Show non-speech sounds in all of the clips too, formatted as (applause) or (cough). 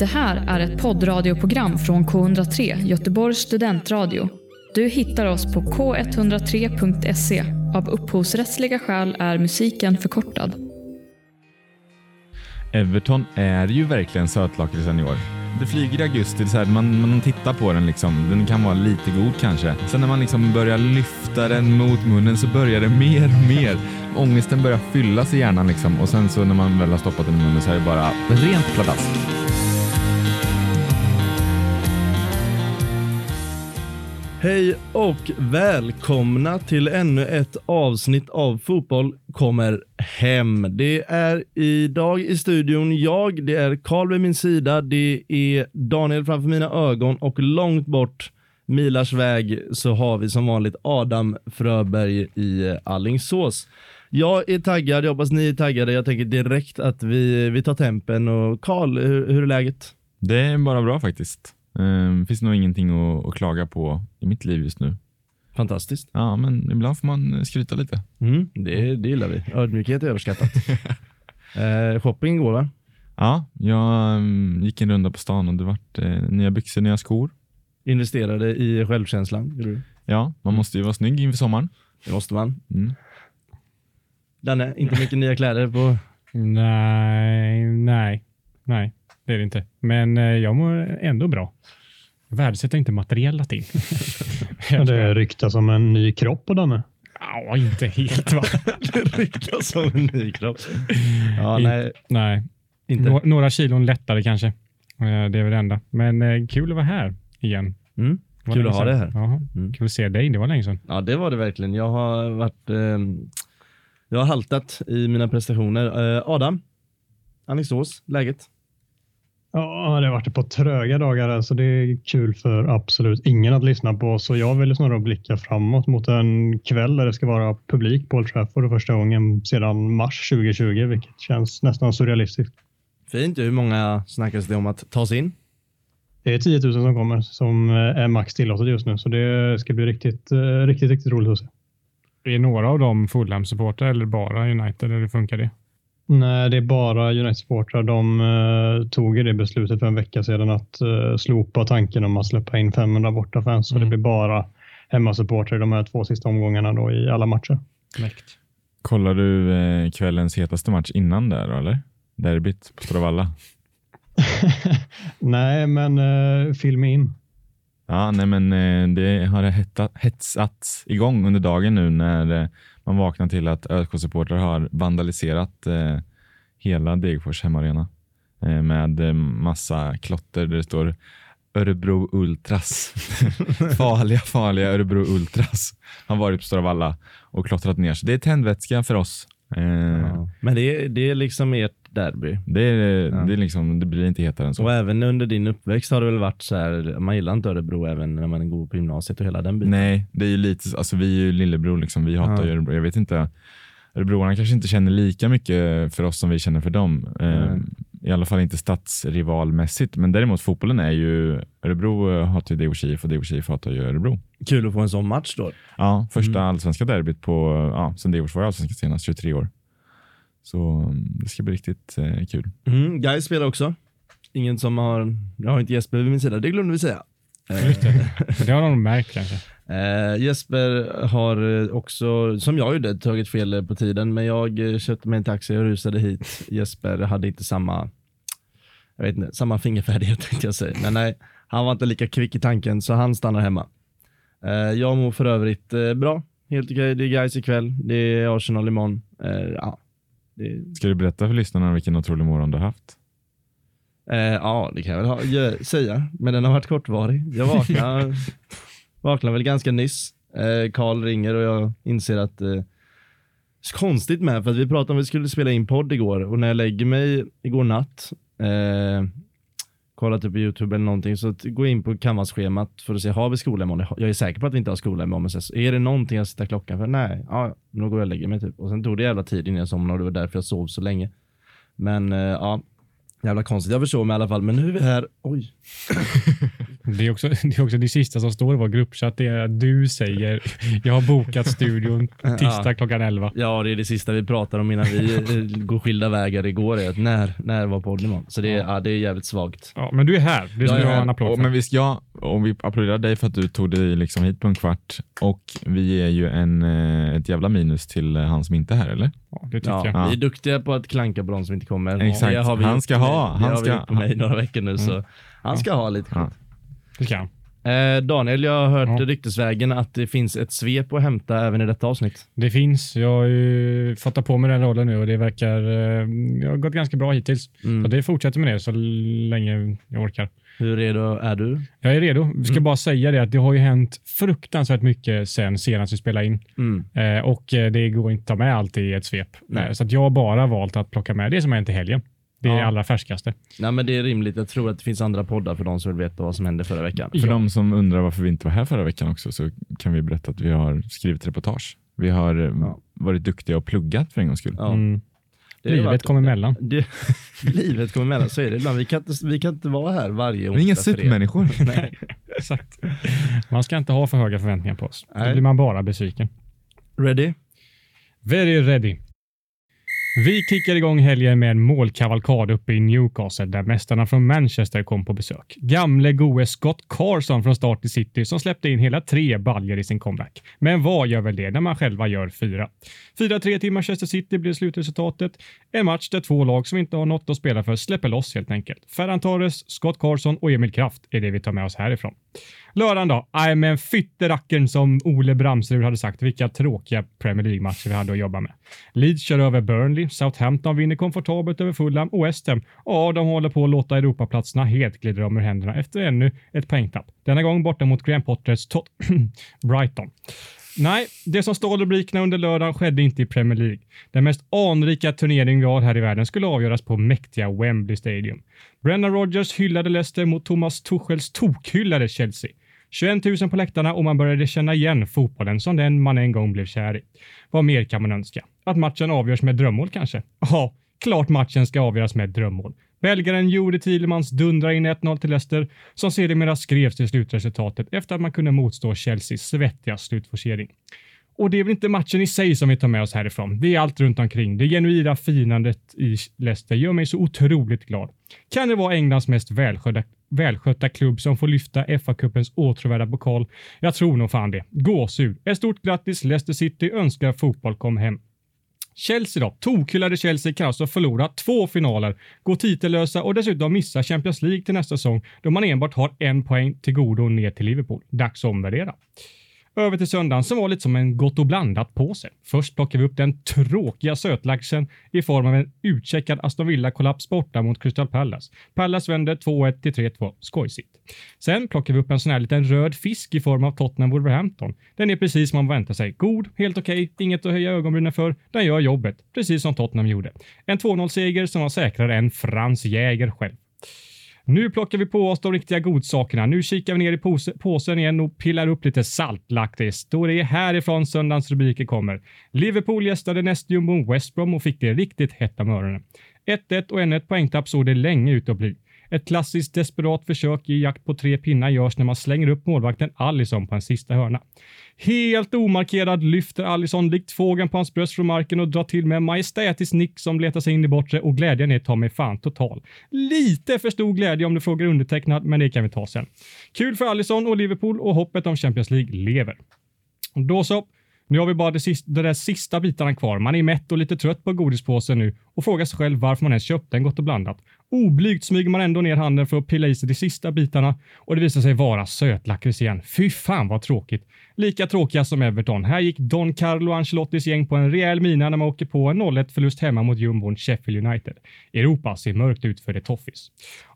Det här är ett poddradioprogram från K103, Göteborgs studentradio. Du hittar oss på k103.se. Av upphovsrättsliga skäl är musiken förkortad. Everton är ju verkligen sötlakritsen i år. Det flyger i augusti, så här, man, man tittar på den liksom. Den kan vara lite god kanske. Sen när man liksom börjar lyfta den mot munnen så börjar det mer och mer. Ångesten börjar fyllas i hjärnan liksom. Och sen så när man väl har stoppat den i munnen så är det bara rent pladask. Hej och välkomna till ännu ett avsnitt av Fotboll kommer hem. Det är idag i studion jag, det är Karl vid min sida, det är Daniel framför mina ögon och långt bort milars väg så har vi som vanligt Adam Fröberg i Allingsås. Jag är taggad, jag hoppas ni är taggade. Jag tänker direkt att vi, vi tar tempen och Karl, hur, hur är läget? Det är bara bra faktiskt. Um, finns nog ingenting att, att, klaga på i mitt liv just nu. Fantastiskt. Ja, men ibland får man skryta lite. Mm, det, det gillar vi. Ödmjukhet är överskattat. (laughs) eh, shopping går va? Ja, jag um, gick en runda på stan och det vart eh, nya byxor, nya skor. Investerade i självkänslan? Du? Ja, man måste ju vara snygg inför sommaren. Det måste man. Mm. Danne, inte mycket nya kläder på? Nej, nej, nej det är det inte. Men eh, jag mår ändå bra. Jag värdesätter inte materiella ting. (laughs) det ryktas om en ny kropp på Danne. Ja, inte helt va? (laughs) det ryktas om en ny kropp. Ja, nej. nej. Inte. några kilon lättare kanske. Eh, det är väl det enda. Men eh, kul att vara här igen. Mm. Kul att ha dig här. Jaha. Mm. Kul att se dig. Det var länge sedan. Ja, det var det verkligen. Jag har varit eh, jag har haltat i mina prestationer. Eh, Adam, Alingsås, läget? Ja, det har varit ett par tröga dagar, så det är kul för absolut ingen att lyssna på. Så jag vill snarare blicka framåt mot en kväll där det ska vara publik på Old Trafford för första gången sedan mars 2020, vilket känns nästan surrealistiskt. Fint. Hur många snackas det om att ta sig in? Det är 10 000 som kommer, som är max tillåtet just nu, så det ska bli riktigt, eh, riktigt, riktigt roligt att se. Är några av dem Fulham-supportrar eller bara United, eller hur funkar det? Nej, det är bara United-supportrar. De uh, tog det beslutet för en vecka sedan att uh, slopa tanken om att släppa in 500 bortafans. Så mm. det blir bara hemmasupportrar i de här två sista omgångarna då i alla matcher. Mäkt. Kollar du eh, kvällens hetaste match innan där eller? Derbyt på Stora Valla? (laughs) nej, men uh, film in. Ja, nej, men eh, det har hetsats igång under dagen nu när eh, man vaknar till att ÖSK-supportrar har vandaliserat eh, hela Degerfors hemmaarena eh, med eh, massa klotter där det står Örebro Ultras. (laughs) farliga, farliga Örebro Ultras har varit på Stora Valla och klottrat ner. Så det är tändvätska för oss. Eh, ja. Men det är, det är liksom ert derby. Det, är, ja. det, är liksom, det blir inte hetare än så. Och även under din uppväxt har det väl varit så här, man gillar inte Örebro även när man går på gymnasiet och hela den biten. Nej, det är ju lite, alltså vi är ju lillebror liksom, vi hatar ja. Örebro. Jag vet inte, Örebroarna kanske inte känner lika mycket för oss som vi känner för dem. Mm. I alla fall inte stadsrivalmässigt, men däremot fotbollen är ju, Örebro hatar ju IF och IF hatar ju Örebro. Kul att få en sån match då. Ja, första mm. allsvenska derbyt på, ja, sen Degerfors var allsvenska senast, 23 år. Så mm, det ska bli riktigt eh, kul. Mm, Guy spelar också. Ingen som har, jag har inte Jesper vid min sida, det glömde vi säga. det har de märkt kanske. Uh, (laughs) Jesper har också, som jag gjorde, tagit fel på tiden, men jag köpte mig en taxi och rusade hit. Jesper hade inte samma, jag vet inte, samma fingerfärdighet (laughs) tänkte jag säga. Men nej, han var inte lika kvick i tanken, så han stannar hemma. Uh, jag mår för övrigt uh, bra, helt okej. Okay. Det är guys ikväll, det är Arsenal imorgon. ja, det... Ska du berätta för lyssnarna vilken otrolig morgon du har haft? Eh, ja, det kan jag väl ha, gö, säga, men den har varit kortvarig. Jag vaknade, (laughs) vaknade väl ganska nyss. Eh, Karl ringer och jag inser att eh, konstigt med, för att vi pratade om att vi skulle spela in podd igår och när jag lägger mig igår natt eh, kollat upp på YouTube eller någonting, så gå in på Canvas-schemat för att se, har vi skola imorgon? Jag är säker på att vi inte har skola imorgon, men så, är det någonting jag sätter klockan för? Nej, ja, då går jag och lägger mig typ. Och sen tog det jävla tid innan jag somnade och det var därför jag sov så länge. Men eh, ja, jävla konstigt. Jag förstår mig i alla fall, men nu är vi här. Oj. (laughs) Det är, också, det är också det sista som står i vår gruppchatt. Det är att du säger jag har bokat studion (laughs) tisdag Ja. klockan 11. Ja, det är det sista vi pratar om innan vi eh, går skilda vägar igår. Är att när, när var podden imorgon? Så det är, ja. det är jävligt svagt. Ja, men du är här. Det ska Jag du är ha en applåd Och, för. men visst, ja, och vi applåderar dig för att du tog dig liksom hit på en kvart och vi är ju en, eh, ett jävla minus till eh, han som inte är här, eller? Ja, det tycker Ja, jag. Ja. Vi är duktiga på att klanka på de som inte kommer. Exakt. Det har vi Han ska ha, mig- han det har ska- vi gjort på mig i några veckor nu, så han ska ha lite Ja. skit. Det ska. Eh, Daniel, jag har hört Ja. ryktesvägen att det finns ett svep att hämta även i detta avsnitt. Det finns. Jag har ju fått ta på mig den rollen nu och det verkar... eh, Jag har gått ganska bra hittills. Mm. Så det fortsätter med det så länge jag orkar. Hur redo är du? Jag är redo. Vi ska Mm. bara säga det att det har ju hänt fruktansvärt mycket sen senast vi spelade in. Mm. Eh, och eh, det går inte att ta med allt i ett svep. Nej. Eh, så att jag har bara valt att plocka med det som har hänt i helgen. Det är Ja. allra färskaste. Nej, men det är rimligt. Jag tror att det finns andra poddar för de som vill veta vad som hände förra veckan. För Ja. de som undrar varför vi inte var här förra veckan också så kan vi berätta att vi har skrivit reportage. Vi har eh, Ja. varit duktiga och pluggat för en gångs skull. Ja, Mm. det Livet varit- kommer emellan. (laughs) Det, livet kommer emellan, så är det ibland. Vi kan inte, vi kan inte vara här varje Vi är onsdag inga er. supermänniskor. (laughs) Nej. (laughs) Exakt. Man ska inte ha för höga förväntningar på oss. Då Nej. blir man bara besviken. Ready? Very ready. Vi kickar igång helgen med en målkavalkad uppe i Newcastle där mästarna från Manchester kom på besök. Gamle goe Scott Carson från start i City som släppte in hela tre baljer i sin comeback. Men vad gör väl det när man själva gör fyra? 4-3 till Manchester City blir slutresultatet. En match där två lag som inte har något att spela för släpper loss helt enkelt. Ferran Torres, Scott Carson och Emil Kraft är det vi tar med oss härifrån. Lördagen då? Nej, men fytteracken som Ole Bramserud hade sagt. Vilka tråkiga Premier League-matcher vi hade att jobba med. Leeds kör över Burnley, Southampton vinner komfortabelt över Fulham och West Ham, ja, de håller på att låta Europaplatserna helt glida dem ur händerna efter ännu ett poängtapp. Denna gång borta mot Graham Potters Tot (clears throat) Brighton. Nej, det som stal rubrikerna under lördagen skedde inte i Premier League. Den mest anrika turnering vi har här i världen skulle avgöras på mäktiga Wembley Stadium. Brendan Rodgers hyllade Leicester mot Thomas Tuchels tokhyllade Chelsea. 21 000 på läktarna och man började känna igen fotbollen som den man en gång blev kär i. Vad mer kan man önska? Att matchen avgörs med drömmål kanske? Ja, klart matchen ska avgöras med drömmål. Belgaren Juri Thielemans dundrar in 1-0 till Leicester som sedermera skrevs till slutresultatet efter att man kunde motstå Chelseas svettiga slutforcering. Och det är väl inte matchen i sig som vi tar med oss härifrån. Det är allt runt omkring. Det genuina finandet i Leicester gör mig så otroligt glad. Kan det vara Englands mest välskötta, välskötta klubb som får lyfta FA-cupens åtråvärda pokal? Jag tror nog fan det. Gåshud. Ett stort grattis Leicester City önskar fotboll kom hem. Chelsea då? Tokhyllade Chelsea kan alltså förlora två finaler, gå titellösa och dessutom missa Champions League till nästa säsong då man enbart har en poäng till godo ner till Liverpool. Dags att omvärdera. Över till söndagen som var lite som en gott och blandat påse. Först plockar vi upp den tråkiga sötlaxen i form av en utcheckad Aston Villa-kollaps borta mot Crystal Palace. Palace vänder 2-1 till 3-2. Skojsigt. Sen plockar vi upp en sån här liten röd fisk i form av Tottenham Wolverhampton. Den är precis som man väntar sig. God, helt okej, inget att höja ögonbrynen för. Den gör jobbet, precis som Tottenham gjorde. En 2-0-seger som var säkrare än Frans Jäger själv. Nu plockar vi på oss de riktiga godsakerna. Nu kikar vi ner i pose, påsen igen och pillar upp lite saltlaktis. Då det är härifrån söndagens rubriker kommer. Liverpool gästade nästjumbon West Brom och fick det riktigt hett om öronen. 1-1 och ännu ett poängtapp såg det länge ut att bli. Ett klassiskt desperat försök i jakt på tre pinnar görs när man slänger upp målvakten Allison på en sista hörna. Helt omarkerad lyfter Allison likt fågeln på hans bröst från marken och drar till med en majestätisk nick som letar sig in i bortre och glädjen är ta mig fan total. Lite för stor glädje om du frågar undertecknad, men det kan vi ta sen. Kul för Allison och Liverpool och hoppet om Champions League lever. Då så. Nu har vi bara de, sista, de där sista bitarna kvar. Man är mätt och lite trött på godispåsen nu och frågar sig själv varför man ens köpte en Gott och blandat. Oblygt smyger man ändå ner handen för att pilla i sig de sista bitarna och det visar sig vara sötlakrits igen. Fy fan vad tråkigt. Lika tråkiga som Everton. Här gick Don Carlo Ancelottis gäng på en rejäl mina när man åker på en 0-1 förlust hemma mot jumbon Sheffield United. Europa ser mörkt ut för The Toffees.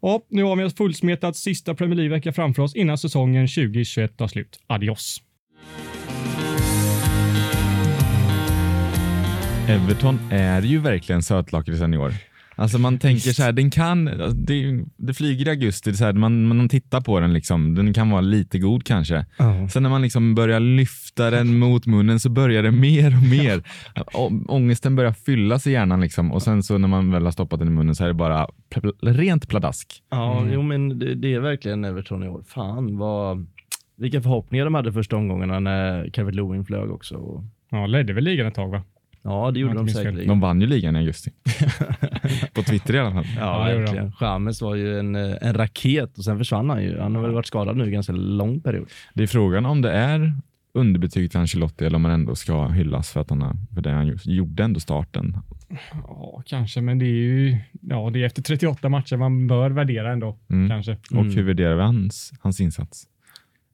Ja, nu har vi en fullsmetad sista Premier League-vecka framför oss innan säsongen 2021 tar slut. Adios! Everton är ju verkligen sötlakritsen i år. Alltså man tänker så här, den kan, det, det flyger i augusti, det så här, man, man tittar på den liksom, den kan vara lite god kanske. Ja. Sen när man liksom börjar lyfta den mot munnen så börjar det mer och mer. (laughs) Ångesten börjar fyllas i hjärnan liksom och sen så när man väl har stoppat den i munnen så är det bara pl- rent pladask. Ja, Mm. jo men det, det är verkligen Everton i år. Fan vad, vilka förhoppningar de hade första omgångarna när Calvert Lewin flög också. Och, Ja, ledde väl ligan ett tag va? Ja, det gjorde de säkerligen. De vann ju ligan i augusti. (laughs) På Twitter i alla fall. Ja, verkligen. Chamez var ju en, eh, en raket och sen försvann han ju. Han har väl varit skadad nu i ganska lång period. Det är frågan om det är underbetyg till Ancelotti eller om man ändå ska hyllas för att han, har, för det han just, gjorde ändå starten. Ja, kanske, men det är ju ja, det är efter 38 matcher man bör värdera ändå. Mm. Kanske. Och Mm. hur värderar vi hans, hans insats?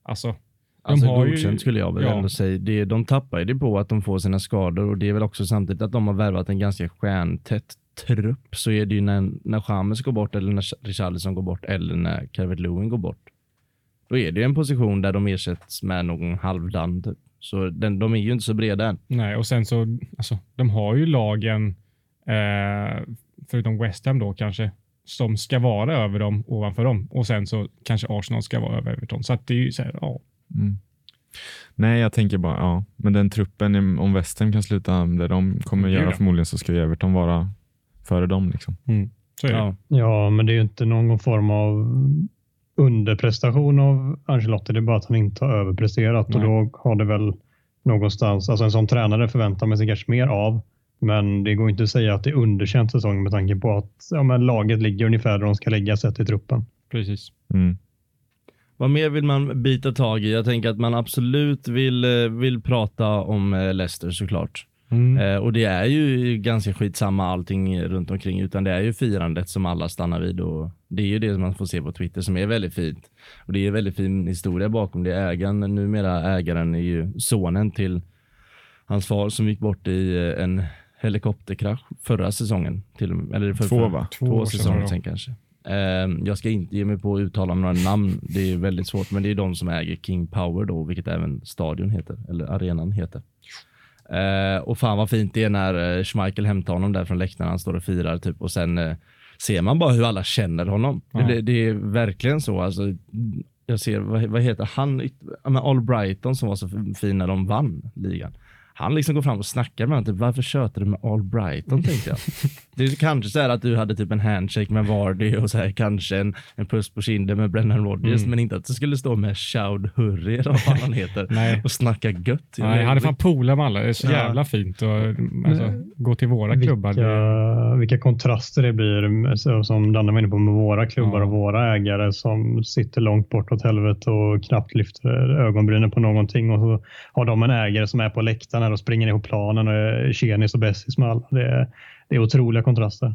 Alltså, Alltså har ju- godkänt skulle jag väl ja. ändå säga. Det, de tappar ju det på att de får sina skador och det är väl också samtidigt att de har värvat en ganska stjärntätt trupp. Så är det ju när, när Chamez går bort eller när Richarlison går bort eller när Calvert Lewin går bort. Då är det ju en position där de ersätts med någon halvdan. Typ. Så den, de är ju inte så breda än. nej, och sen så, alltså, de har ju lagen, eh, förutom West Ham då kanske, som ska vara över dem, ovanför dem. Och sen så kanske Arsenal ska vara över Everton. Så att det är ju så här, ja. Mm. Nej, jag tänker bara, ja, men den truppen, om Western kan sluta där de kommer Gud, göra ja. förmodligen så ska ju Everton vara före dem. Liksom. Så är det. Ja. Ja, men det är ju inte någon form av underprestation av Ancelotti. Det är bara att han inte har överpresterat och Nej. då har det väl någonstans, alltså en sån tränare förväntar man sig kanske mer av. Men det går inte att säga att det är underkänt säsong med tanke på att ja, men laget ligger ungefär där de ska lägga sett i truppen. Precis. Mm. Vad mer vill man bita tag i? Jag tänker att man absolut vill, eh, vill prata om eh, Leicester såklart. Mm. Eh, och det är ju ganska skitsamma allting runt omkring utan det är ju firandet som alla stannar vid och det är ju det som man får se på Twitter som är väldigt fint. Och det är en väldigt fin historia bakom det. Ägaren, numera ägaren är ju sonen till hans far som gick bort i en helikopterkrasch förra säsongen. Till, eller för, Två, va? Två, Två sedan säsonger sen kanske. Eh, jag ska inte ge mig på att uttala några namn. Det är väldigt svårt, men det är de som äger King Power då, vilket även stadion heter, eller arenan heter. Eh, och fan vad fint det är när eh, Schmeichel hämtar honom där från läktaren. Han står och firar typ och sen eh, ser man bara hur alla känner honom. Ja. Det, det är verkligen så. Alltså, jag ser, vad, vad heter han? Albrighton som var så fin när de vann ligan. Han liksom går fram och snackar med honom. Typ, Varför tjötar du med Albrighton? tänkte jag. (laughs) Det är kanske så här att du hade typ en handshake med Vardy och så här, kanske en, en puss på kinden med Brennan Rodgers, Mm. men inte att du skulle stå med Shoud Hurry eller vad fan han heter (laughs) Nej. och snacka gött. Nej, han är fan polare med alla. Det är så Ja. jävla fint att alltså, gå till våra klubbar. Det- Vilka, vilka kontraster det blir så som Danne var inne på med våra klubbar Ja. och våra ägare som sitter långt bort åt helvete och knappt lyfter ögonbrynen på någonting och så har de en ägare som är på läktaren här och springer ihop planen och är tjenis och bästis med alla. Det är, det är otroliga kontraster.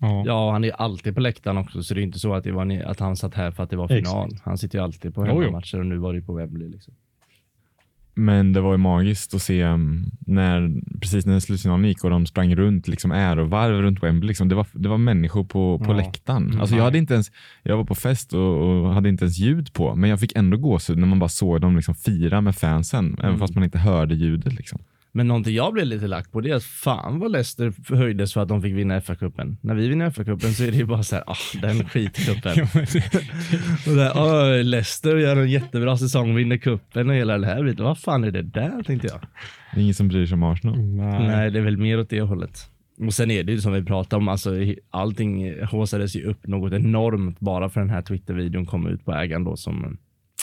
Ja. Ja, han är alltid på läktaren också, så det är inte så att, det var, att han satt här för att det var final. Han sitter ju alltid på hemmamatcher och nu var det på Wembley. Liksom. Men det var ju magiskt att se um, när, precis när slutsignalen gick och de sprang runt liksom ärovarv runt Wembley. Liksom. Det, var, det var människor på, på Ja. läktaren. Mm. Alltså jag, hade inte ens, jag var på fest och, och hade inte ens ljud på, men jag fick ändå gåshud när man bara såg dem liksom fira med fansen, även fast man inte hörde ljudet. Liksom. Men någonting jag blev lite lack på det är att fan vad Leicester höjdes för att de fick vinna FA-cupen. När vi vinner FA-cupen så är det ju bara så här, ah, den skitcupen. (laughs) (laughs) Och där, oh, Leicester gör en jättebra säsong, vinner cupen och hela det här biten. Vad fan är det där tänkte jag. Det är ingen som bryr sig om Arsenal. Nej. Nej, det är väl mer åt det hållet. Och sen är det ju som vi pratade om, alltså, allting håsades ju upp något enormt bara för den här Twitter-videon kom ut på ägaren då som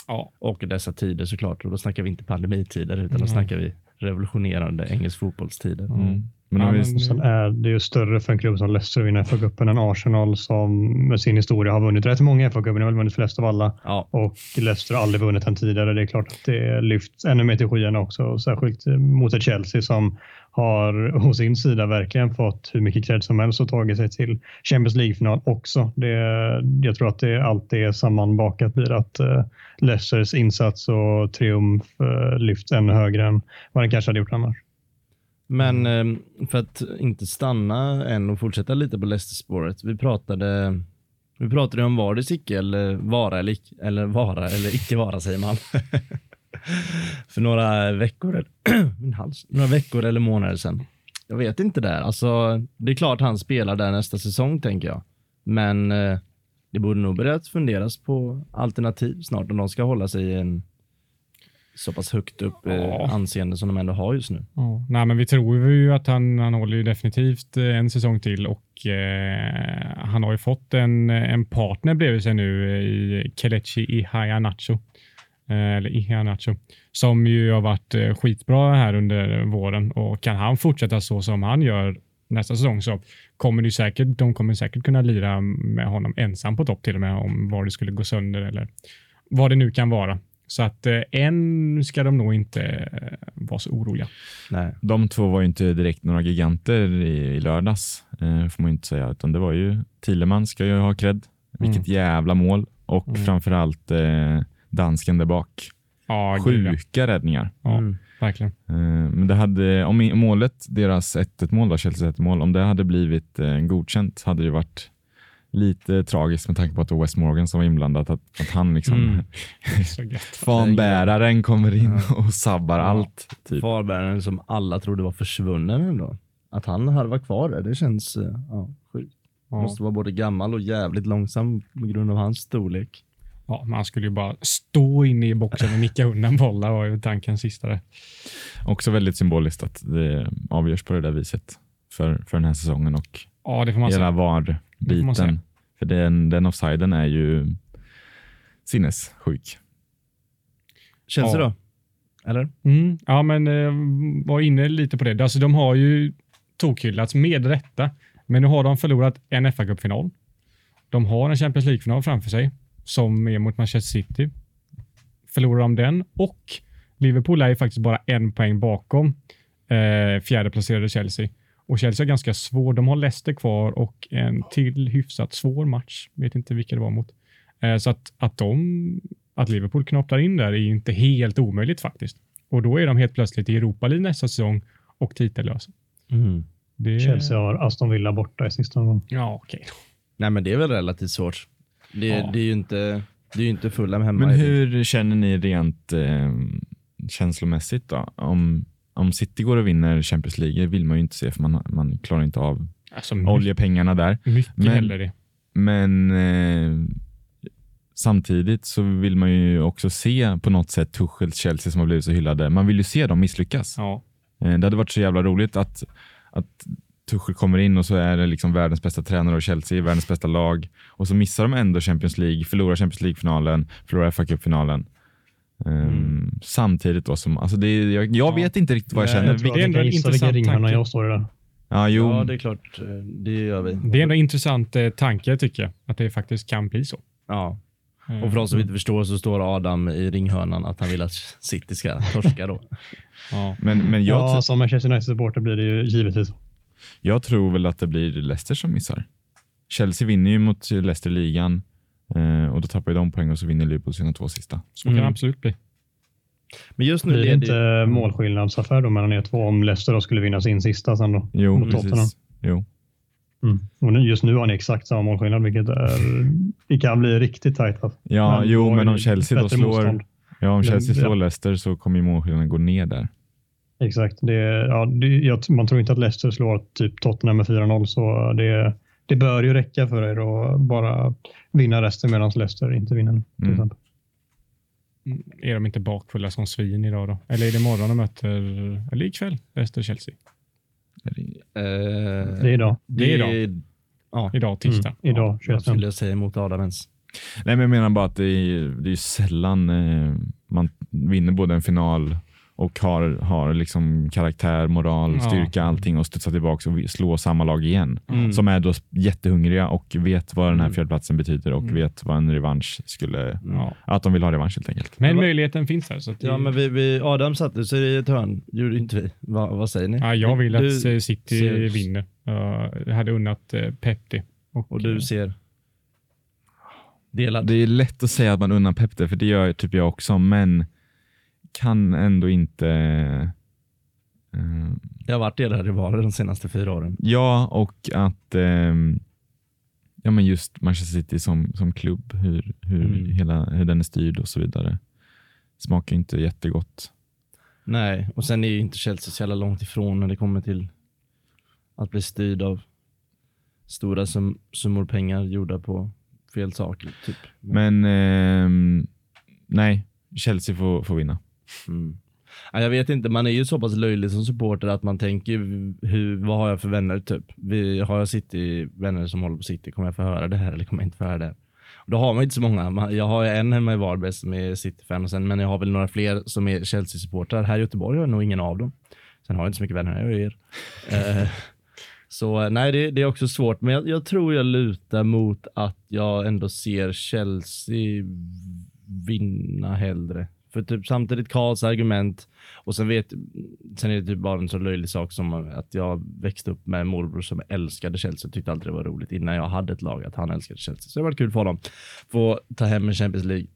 Ja. och dessa tider såklart. Och då snackar vi inte pandemitider utan då Nej. snackar vi revolutionerande engelsk fotbollstider. Mm. Men Ja, men- sen är det ju större för en klubb som Leicester att vinna FA-cupen än Arsenal som med sin historia har vunnit rätt många FA-cuper. De har väl vunnit flest av alla. Ja, Och Leicester har aldrig vunnit den tidigare. Det är klart att det lyfts ännu mer till skyarna också. Och särskilt mot ett Chelsea som har hos sin sida verkligen fått hur mycket cred som helst och tagit sig till Champions League-final också. Det, jag tror att det alltid är sammanbakat blir att eh, Leicesters insats och triumf eh, lyfts ännu högre än vad den kanske hade gjort annars. men eh, för att inte stanna än och fortsätta lite på Leicester-spåret. Vi pratade vi pratade om Vardys icke eller vara eller, eller vara eller icke vara säger man. (laughs) (laughs) för några veckor, (clears throat) min hals, några veckor eller månader sedan. jag vet inte där. Alltså, det är klart han spelar där nästa säsong, tänker jag. Men eh, det borde nog börjat funderas på alternativ snart om de ska hålla sig i en så pass högt upp eh, Ja. anseende som de ändå har just nu. Ja, nej, men vi tror ju att han, han håller ju definitivt eh, en säsong till och eh, han har ju fått en, en partner bredvid sig nu eh, i Kelechi Ihaianacho. Eh, eller Ihaianacho, som ju har varit eh, skitbra här under våren och kan han fortsätta så som han gör nästa säsong så kommer det säkert, de kommer säkert kunna lira med honom ensam på topp till och med om var det skulle gå sönder eller vad det nu kan vara. Så att eh, än ska de nog inte eh, vara så oroliga. Nej. De två var ju inte direkt några giganter i, i lördags, eh, får man ju inte säga, utan det var ju Thielemann ska ju ha cred. Vilket jävla mål och Mm. framförallt eh, dansken där bak. Ja, gud, ja. Sjuka räddningar. Ja, Mm. verkligen. Eh, Men det hade, om målet, deras 1-1 mål, Chelseas 1 mål, om det hade blivit eh, godkänt hade det varit lite tragiskt med tanke på att det var West Morgan som var inblandad. Att, att han liksom, Mm. (laughs) Fanbäraren kommer in och sabbar allt. Typ. Farbäraren som alla trodde var försvunnen ändå. Att han harvar kvar där, det känns eh, ja, sjukt. Ja. Måste vara både gammal och jävligt långsam på grund av hans storlek. Ja, man skulle ju bara stå inne i boxen och nicka undan bollar var ju tanken sista där. Också väldigt symboliskt att det avgörs på det där viset för, för den här säsongen och Ja, det får man hela. VAR-biten. För den, den offsiden är ju sinnessjuk. Känns Ja. det då? Eller? Mm, ja, men eh, var inne lite på det. Alltså, de har ju tokhyllats med rätta, men nu har de förlorat en fa Cup-final. De har en Champions League-final framför sig som är mot Manchester City. Förlorar de den och Liverpool är ju faktiskt bara en poäng bakom eh, fjärde placerade Chelsea. Och Chelsea är ganska svår. De har Leicester kvar och en till hyfsat svår match. Vet inte vilka det var mot. Eh, så att, att, de, att Liverpool knoppar in där är ju inte helt omöjligt faktiskt. Och då är de helt plötsligt i Europa League nästa säsong och titellösa. Det... Chelsea har Aston Villa borta i sista omgången. Ja, okej. Nej, men det är väl relativt svårt. Det, Ja. det är ju inte, det är inte Fulham hemma. Men hur känner ni rent eh, känslomässigt då? Om, om City går och vinner Champions League vill man ju inte se för man, man klarar inte av Alltså, oljepengarna där. mycket Men- hellre. Men eh, samtidigt så vill man ju också se på något sätt Tuchels Chelsea som har blivit så hyllade. Man vill ju se dem misslyckas. Ja. Eh, Det hade varit så jävla roligt att, att Tuchel kommer in och så är det liksom världens bästa tränare och Chelsea är världens bästa lag och så missar de ändå Champions League, förlorar Champions League-finalen, förlorar fa Cup-finalen. Um, Samtidigt då som, alltså det, jag, jag Ja. vet inte riktigt vad jag känner. Jag det är ändå en intressant ringhörna tanke. jag står där. ja, jo, Ja, det är klart. eh, Det gör vi. Det är ändå en intressant eh, tanke tycker jag, att det faktiskt kan bli så. Ja. Eh, Och för oss som inte förstår så står Adam i ringhörnan att han vill att City ska torska då. (laughs) ja. men, men jag, Ja, som Manchester United-supporter blir det ju givetvis så. Jag tror väl att det blir Leicester som missar. Chelsea vinner ju mot Leicester ligan eh, och då tappar ju de poäng och så vinner Liverpool sina två sista. Så kan Mm. det absolut bli. Men just nu Blir det inte ju- målskillnadsaffär då mellan er två om Leicester då skulle vinna sin sista sen då? Jo, Mot Tottenham. Jo. Mm. Och nu, just nu har ni exakt samma målskillnad, vilket är, det kan bli riktigt tajt. Alltså. Ja, jo, då är men om det Chelsea då slår, motstånd. ja, om Men- Chelsea slår ja. Leicester så kommer ju målskillnaden gå ner där. Exakt. Det, ja, det, jag, man tror inte att Leicester slår typ Tottenham med 4-0, så det, det bör ju räcka för er att bara vinna resten medan Leicester inte vinner. Till Mm. exempel. Mm, Är de inte bakfulla som svin idag då? Eller är det imorgon de möter, eller ikväll, Leicester-Chelsea? Det är idag. Det är idag. Ja, Idag, tisdag. Mm, idag, vad 21. skulle jag säga emot Adam ens? Nej, men jag menar bara att det är, det är sällan eh, man vinner både en final och har, har liksom karaktär, moral, Ja. styrka, allting och studsa tillbaka och vi- slå samma lag igen. Mm. Som är då jättehungriga och vet vad den här Mm. fjärdeplatsen betyder och Mm. vet vad en revansch skulle... Ja. Att de vill ha revansch helt enkelt. Men möjligheten finns där. Så det, Ja, men vi, vi, Adam satte sig i ett hörn, gjorde inte vi. Va, vad säger ni? ja, jag vill att Du eh, City ser- vinner. Jag hade unnat eh, Pep det. Och, Och eh, du ser? Delad? Det är lätt att säga att man unnar Pep det, för det gör typ jag också, men kan ändå inte... eh, Jag har varit delad rivaler de senaste fyra åren. Ja, och att ehm, ja, men just Manchester City som, som klubb, hur, hur, Mm. hela, hur den är styrd och så vidare, smakar inte jättegott. Nej, och sen är ju inte Chelsea så jävla långt ifrån när det kommer till att bli styrd av stora sum, summor pengar gjorda på fel saker. Typ. Men ehm, nej, Chelsea får, får vinna. Mm. Ja, jag vet inte, man är ju så pass löjlig som supporter att man tänker hur, vad har jag för vänner typ? Vi, har jag City, vänner som håller på City, kommer jag få höra det här eller kommer jag inte få höra det här? Och då har man inte så många. Jag har en hemma i Varberg som är City-fan, och sen- men jag har väl några fler som är Chelsea-supportrar. Här i Göteborg har jag nog ingen av dem. Sen har jag inte så mycket vänner här, jag er. (laughs) Eh, så nej, det, det är också svårt, men jag, jag tror jag lutar mot att jag ändå ser Chelsea vinna hellre. För typ samtidigt Karls argument och sen vet, sen är det typ bara en så löjlig sak som att jag växte upp med en morbror som älskade Chelsea tyckte alltid det var roligt innan jag hade ett lag att han älskade Chelsea. Så det var kul för honom. Få ta hem en Champions League.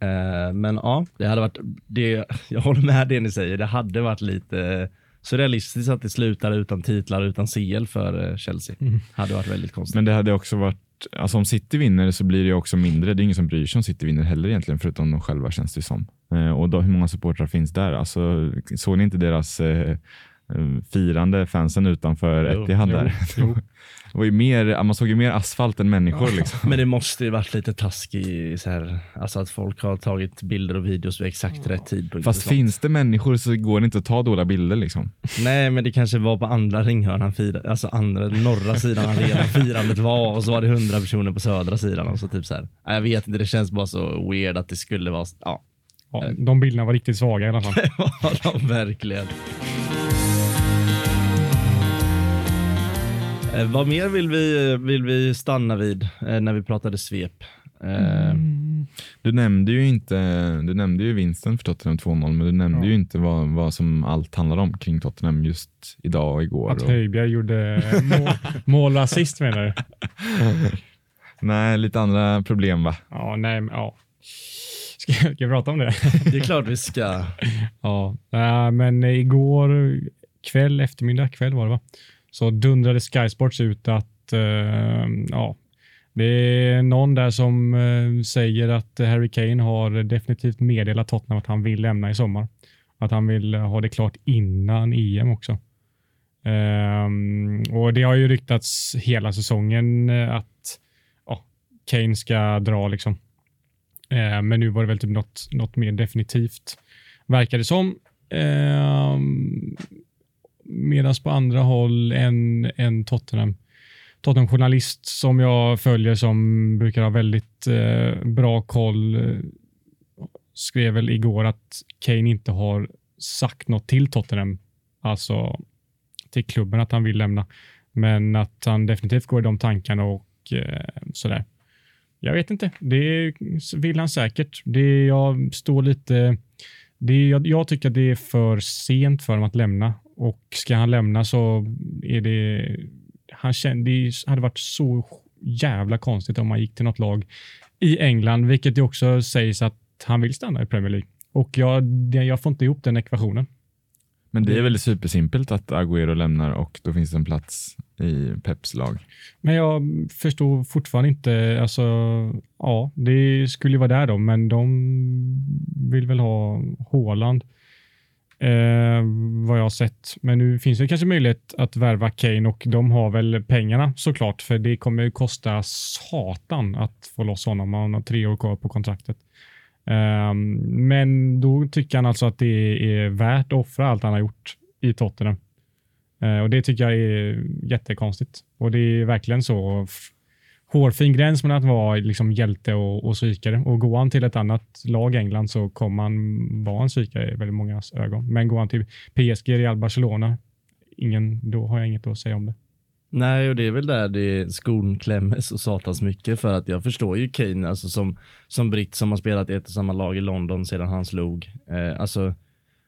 Eh, men ja, det hade varit, det, jag håller med det ni säger, det hade varit lite surrealistiskt att det slutar utan titlar, utan CL för eh, Chelsea. Hade varit väldigt konstigt. Men det hade också varit, alltså om City vinner så blir det också mindre. Det är ingen som bryr sig om City vinner heller egentligen, förutom de själva känns det som. Eh, och då, hur många supportrar finns där? Alltså, såg ni inte deras eh, firande fansen utanför Jo, Etihad jo, där? jo. (laughs) Det var ju mer, man såg ju mer asfalt än människor. Liksom. Men det måste ju varit lite taskigt, så här, alltså att folk har tagit bilder och videos vid exakt rätt tidpunkt. Fast finns det människor så går det inte att ta dåliga bilder. Liksom. Nej, men det kanske var på andra ringhörnan, fira, alltså andra, norra sidan arenan (laughs) firandet var och så var det hundra personer på södra sidan och så typ så här. Jag vet inte, det känns bara så weird att det skulle vara, ja, Ja, de bilderna var riktigt svaga i alla fall. (laughs) det var de verkligen. Eh, vad mer vill vi, vill vi stanna vid eh, när vi pratade svep? Eh, Du nämnde ju inte, du nämnde ju vinsten för Tottenham 2-0, men du nämnde Ja. ju inte vad, vad som allt handlar om kring Tottenham just idag och igår. Att och, Höjbjerg gjorde mål, (laughs) mål och assist menar du? nej, lite andra problem va? Ja, nej, men ja. Ska, ska jag prata om det? (laughs) det är klart vi ska. Ja, men igår kväll, eftermiddag, kväll var det va? Så dundrade Sky Sports ut att eh, ja, det är någon där som eh, säger att Harry Kane har definitivt meddelat Tottenham att han vill lämna i sommar. Att han vill ha det klart innan EM också. Ehm, och Det har ju ryktats hela säsongen eh, att ja, Kane ska dra. liksom. Eh, men nu var det väl typ något, något mer definitivt, verkar det som. Eh, Medan på andra håll en, en Tottenham Tottenham-journalist som jag följer som brukar ha väldigt eh, bra koll eh, skrev väl igår att Kane inte har sagt något till Tottenham, alltså till klubben att han vill lämna, men att han definitivt går i de tankarna och eh, sådär. Jag vet inte. Det vill han säkert. Det jag står lite... Det, jag, jag tycker att det är för sent för honom att lämna och ska han lämna så är det... Han kände, det hade varit så jävla konstigt om han gick till något lag i England, vilket det också sägs att han vill stanna i Premier League. Och jag, jag får inte ihop den ekvationen. Men det är väl supersimpelt att Agüero lämnar och då finns det en plats i Peps lag. Men jag förstår fortfarande inte, alltså, ja, det skulle ju vara där då, men de vill väl ha Haaland, eh, vad jag har sett. Men nu finns det kanske möjlighet att värva Kane och de har väl pengarna såklart, för det kommer ju kosta satan att få loss honom. Han har tre år kvar på kontraktet. Eh, men då tycker han alltså att det är värt att offra allt han har gjort i Tottenham. Eh, och Det tycker jag är jättekonstigt. Och det är verkligen så hårfin gräns mellan att vara liksom hjälte och, och svikare. Och går han till ett annat lag i England så kommer han vara en svikare i väldigt många ögon. Men går han till PSG, Real Barcelona, ingen, då har jag inget att säga om det. Nej, och det är väl där det skon klämmer så satans mycket för att jag förstår ju Kane alltså som, som britt som har spelat i ett och samma lag i London sedan han slog. Eh, alltså,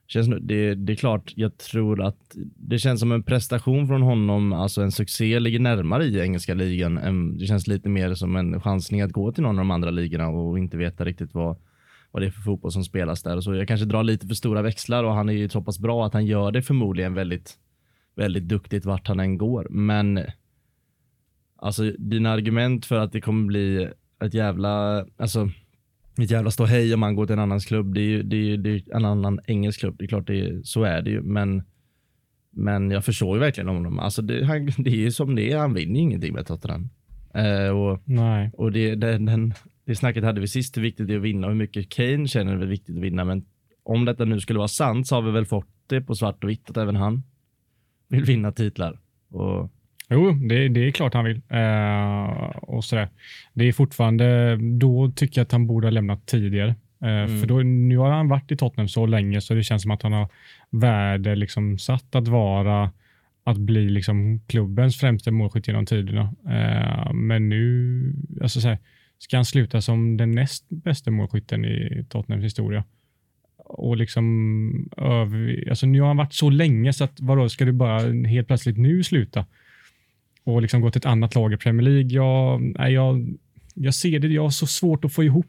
känns, det, det är klart, jag tror att det känns som en prestation från honom, alltså en succé ligger närmare i engelska ligan. Det känns lite mer som en chansning att gå till någon av de andra ligorna och inte veta riktigt vad, vad det är för fotboll som spelas där. Så jag kanske drar lite för stora växlar och han är ju så pass bra att han gör det förmodligen väldigt väldigt duktigt vart han än går. Men alltså dina argument för att det kommer bli ett jävla, alltså ett jävla ståhej om man går till en annans klubb. Det är ju det är, det är en annan engelsk klubb. Det är klart, det är, så är det ju. Men Men jag förstår ju verkligen honom. Alltså det, han, det är ju som det är. Han vinner ju ingenting med Tottenham. Eh, och Nej. och det, det, den, det snacket hade vi sist, hur viktigt det är att vinna och hur mycket Kane känner det är viktigt att vinna. Men om detta nu skulle vara sant så har vi väl fått det på svart och vitt att även han vill vinna titlar. Och, Jo, det, det är klart han vill. Eh, och sådär. Det är fortfarande, då tycker jag att han borde ha lämnat tidigare. Eh, För då, nu har han varit i Tottenham så länge så det känns som att han har värde liksom satt att vara, att bli liksom klubbens främsta målskytt genom tiderna. Eh, men nu, alltså så här, ska han sluta som den näst bästa målskytten i Tottenhams historia? Och liksom, över, alltså nu har han varit så länge så att vadå, ska du bara helt plötsligt nu sluta? Och liksom gå till ett annat lag i Premier League. Jag, nej, jag, jag ser det, jag har så svårt att få ihop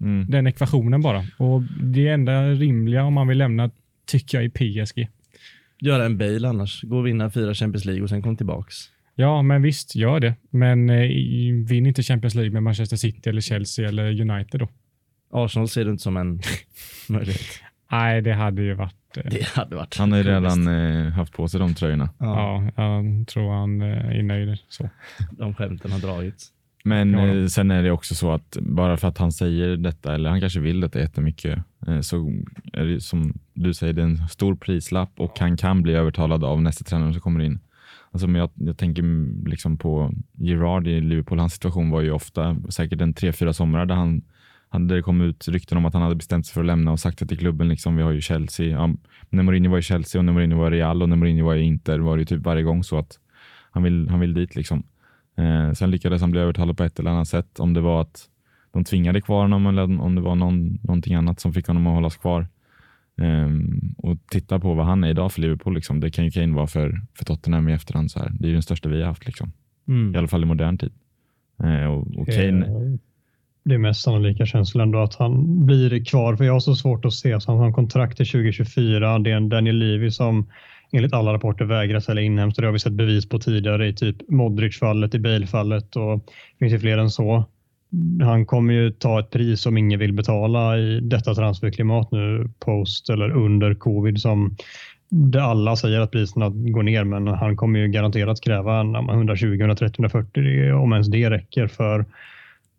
Mm. den ekvationen bara. Och Det enda rimliga om man vill lämna tycker jag är PSG. göra en Bale annars. Gå och vinna fyra Champions League och sen kom tillbaks. Ja, men visst, gör det. Men eh, vinn inte Champions League med Manchester City eller Chelsea eller United då. Arsenal ser du inte som en (laughs) möjlighet. Nej, det hade ju varit... Eh, Det hade varit Han har ju redan eh, haft på sig de tröjorna. Ja, ja, jag tror han eh, är nöjd så. de skämten har dragits. Men Ja. eh, sen är det också så att bara för att han säger detta, eller han kanske vill detta jättemycket, eh, så är det som du säger, det är en stor prislapp och han kan bli övertalad av nästa tränare som kommer in. Alltså, men jag, jag tänker liksom på Gerard i Liverpool, hans situation var ju ofta säkert en tre, fyra somrar där han hade det kommit ut rykten om att han hade bestämt sig för att lämna och sagt det till klubben. Liksom, vi har ju Chelsea. Ja, när Mourinho var i Chelsea och när Mourinho var i Real och när Mourinho var i Inter var det ju typ varje gång så att han vill, han vill dit. Liksom. Eh, sen lyckades han bli övertalad på ett eller annat sätt. Om det var att de tvingade kvar honom eller om det var någon, någonting annat som fick honom att hållas kvar. Ehm, och titta på vad han är idag för Liverpool. Liksom. Det kan ju Kane vara för, för Tottenham i efterhand. Så här. Det är ju den största vi har haft. Liksom. Mm. I alla fall i modern tid. Eh, och, och Kane, Eh, det är mest sannolika känslan ändå att han blir kvar. För jag har så svårt att se. Så han har kontrakt till 2024. Det är en Daniel Levy som enligt alla rapporter vägrar sälja inhemskt. Det har vi sett bevis på tidigare i typ Modric-fallet, i Bale-fallet och det finns ju fler än så. Han kommer ju ta ett pris som ingen vill betala i detta transferklimat nu post eller under covid som där alla säger att priserna går ner men han kommer ju garanterat kräva 120, 130, 140 om ens det räcker för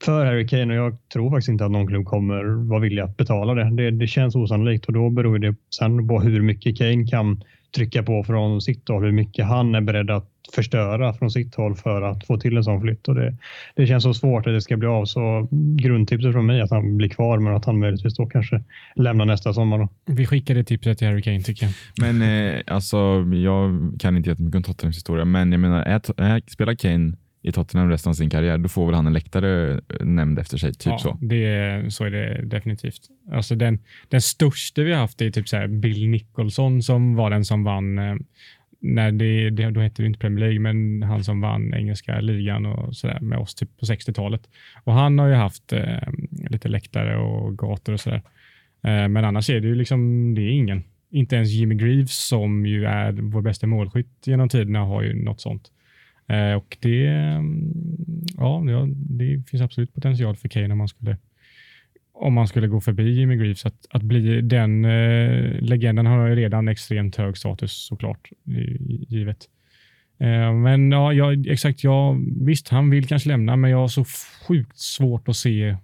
för Harry Kane och jag tror faktiskt inte att någon klubb kommer vara villig att betala det. Det, det känns osannolikt och då beror det sen på hur mycket Kane kan trycka på från sitt håll, hur mycket han är beredd att förstöra från sitt håll för att få till en sån flytt. Och det, det känns så svårt att det ska bli av. Så grundtipset från mig är att han blir kvar men att han möjligtvis då kanske lämnar nästa sommar. Då. Vi skickar det tipset till Harry Kane tycker jag. Men eh, alltså, jag kan inte jättemycket om Tottenhams historia, men jag menar, är, är, spelar Kane i Tottenham resten av sin karriär, då får väl han en läktare eh, nämnd efter sig. Typ ja, så. Det, är- så är det definitivt. Alltså den, den största vi har haft är typ så Bill Nicholson som var den som vann, eh, när det, det, då hette det inte Premier League, men han som vann engelska ligan och så där med oss typ på 60-talet. Och han har ju haft eh, lite läktare och gator och sådär. Eh, men annars är det ju liksom, det är ingen. Inte ens Jimmy Greaves som ju är vår bästa målskytt genom tiderna har ju något sånt. Eh, och det, mm, ja, det finns absolut potential för Kane om man skulle om man skulle gå förbi Jimmy Greaves, att, att bli den eh, legenden har ju redan extremt hög status såklart, givet. Eh, men ja, jag, exakt, ja, visst, han vill kanske lämna, men jag har så sjukt svårt att se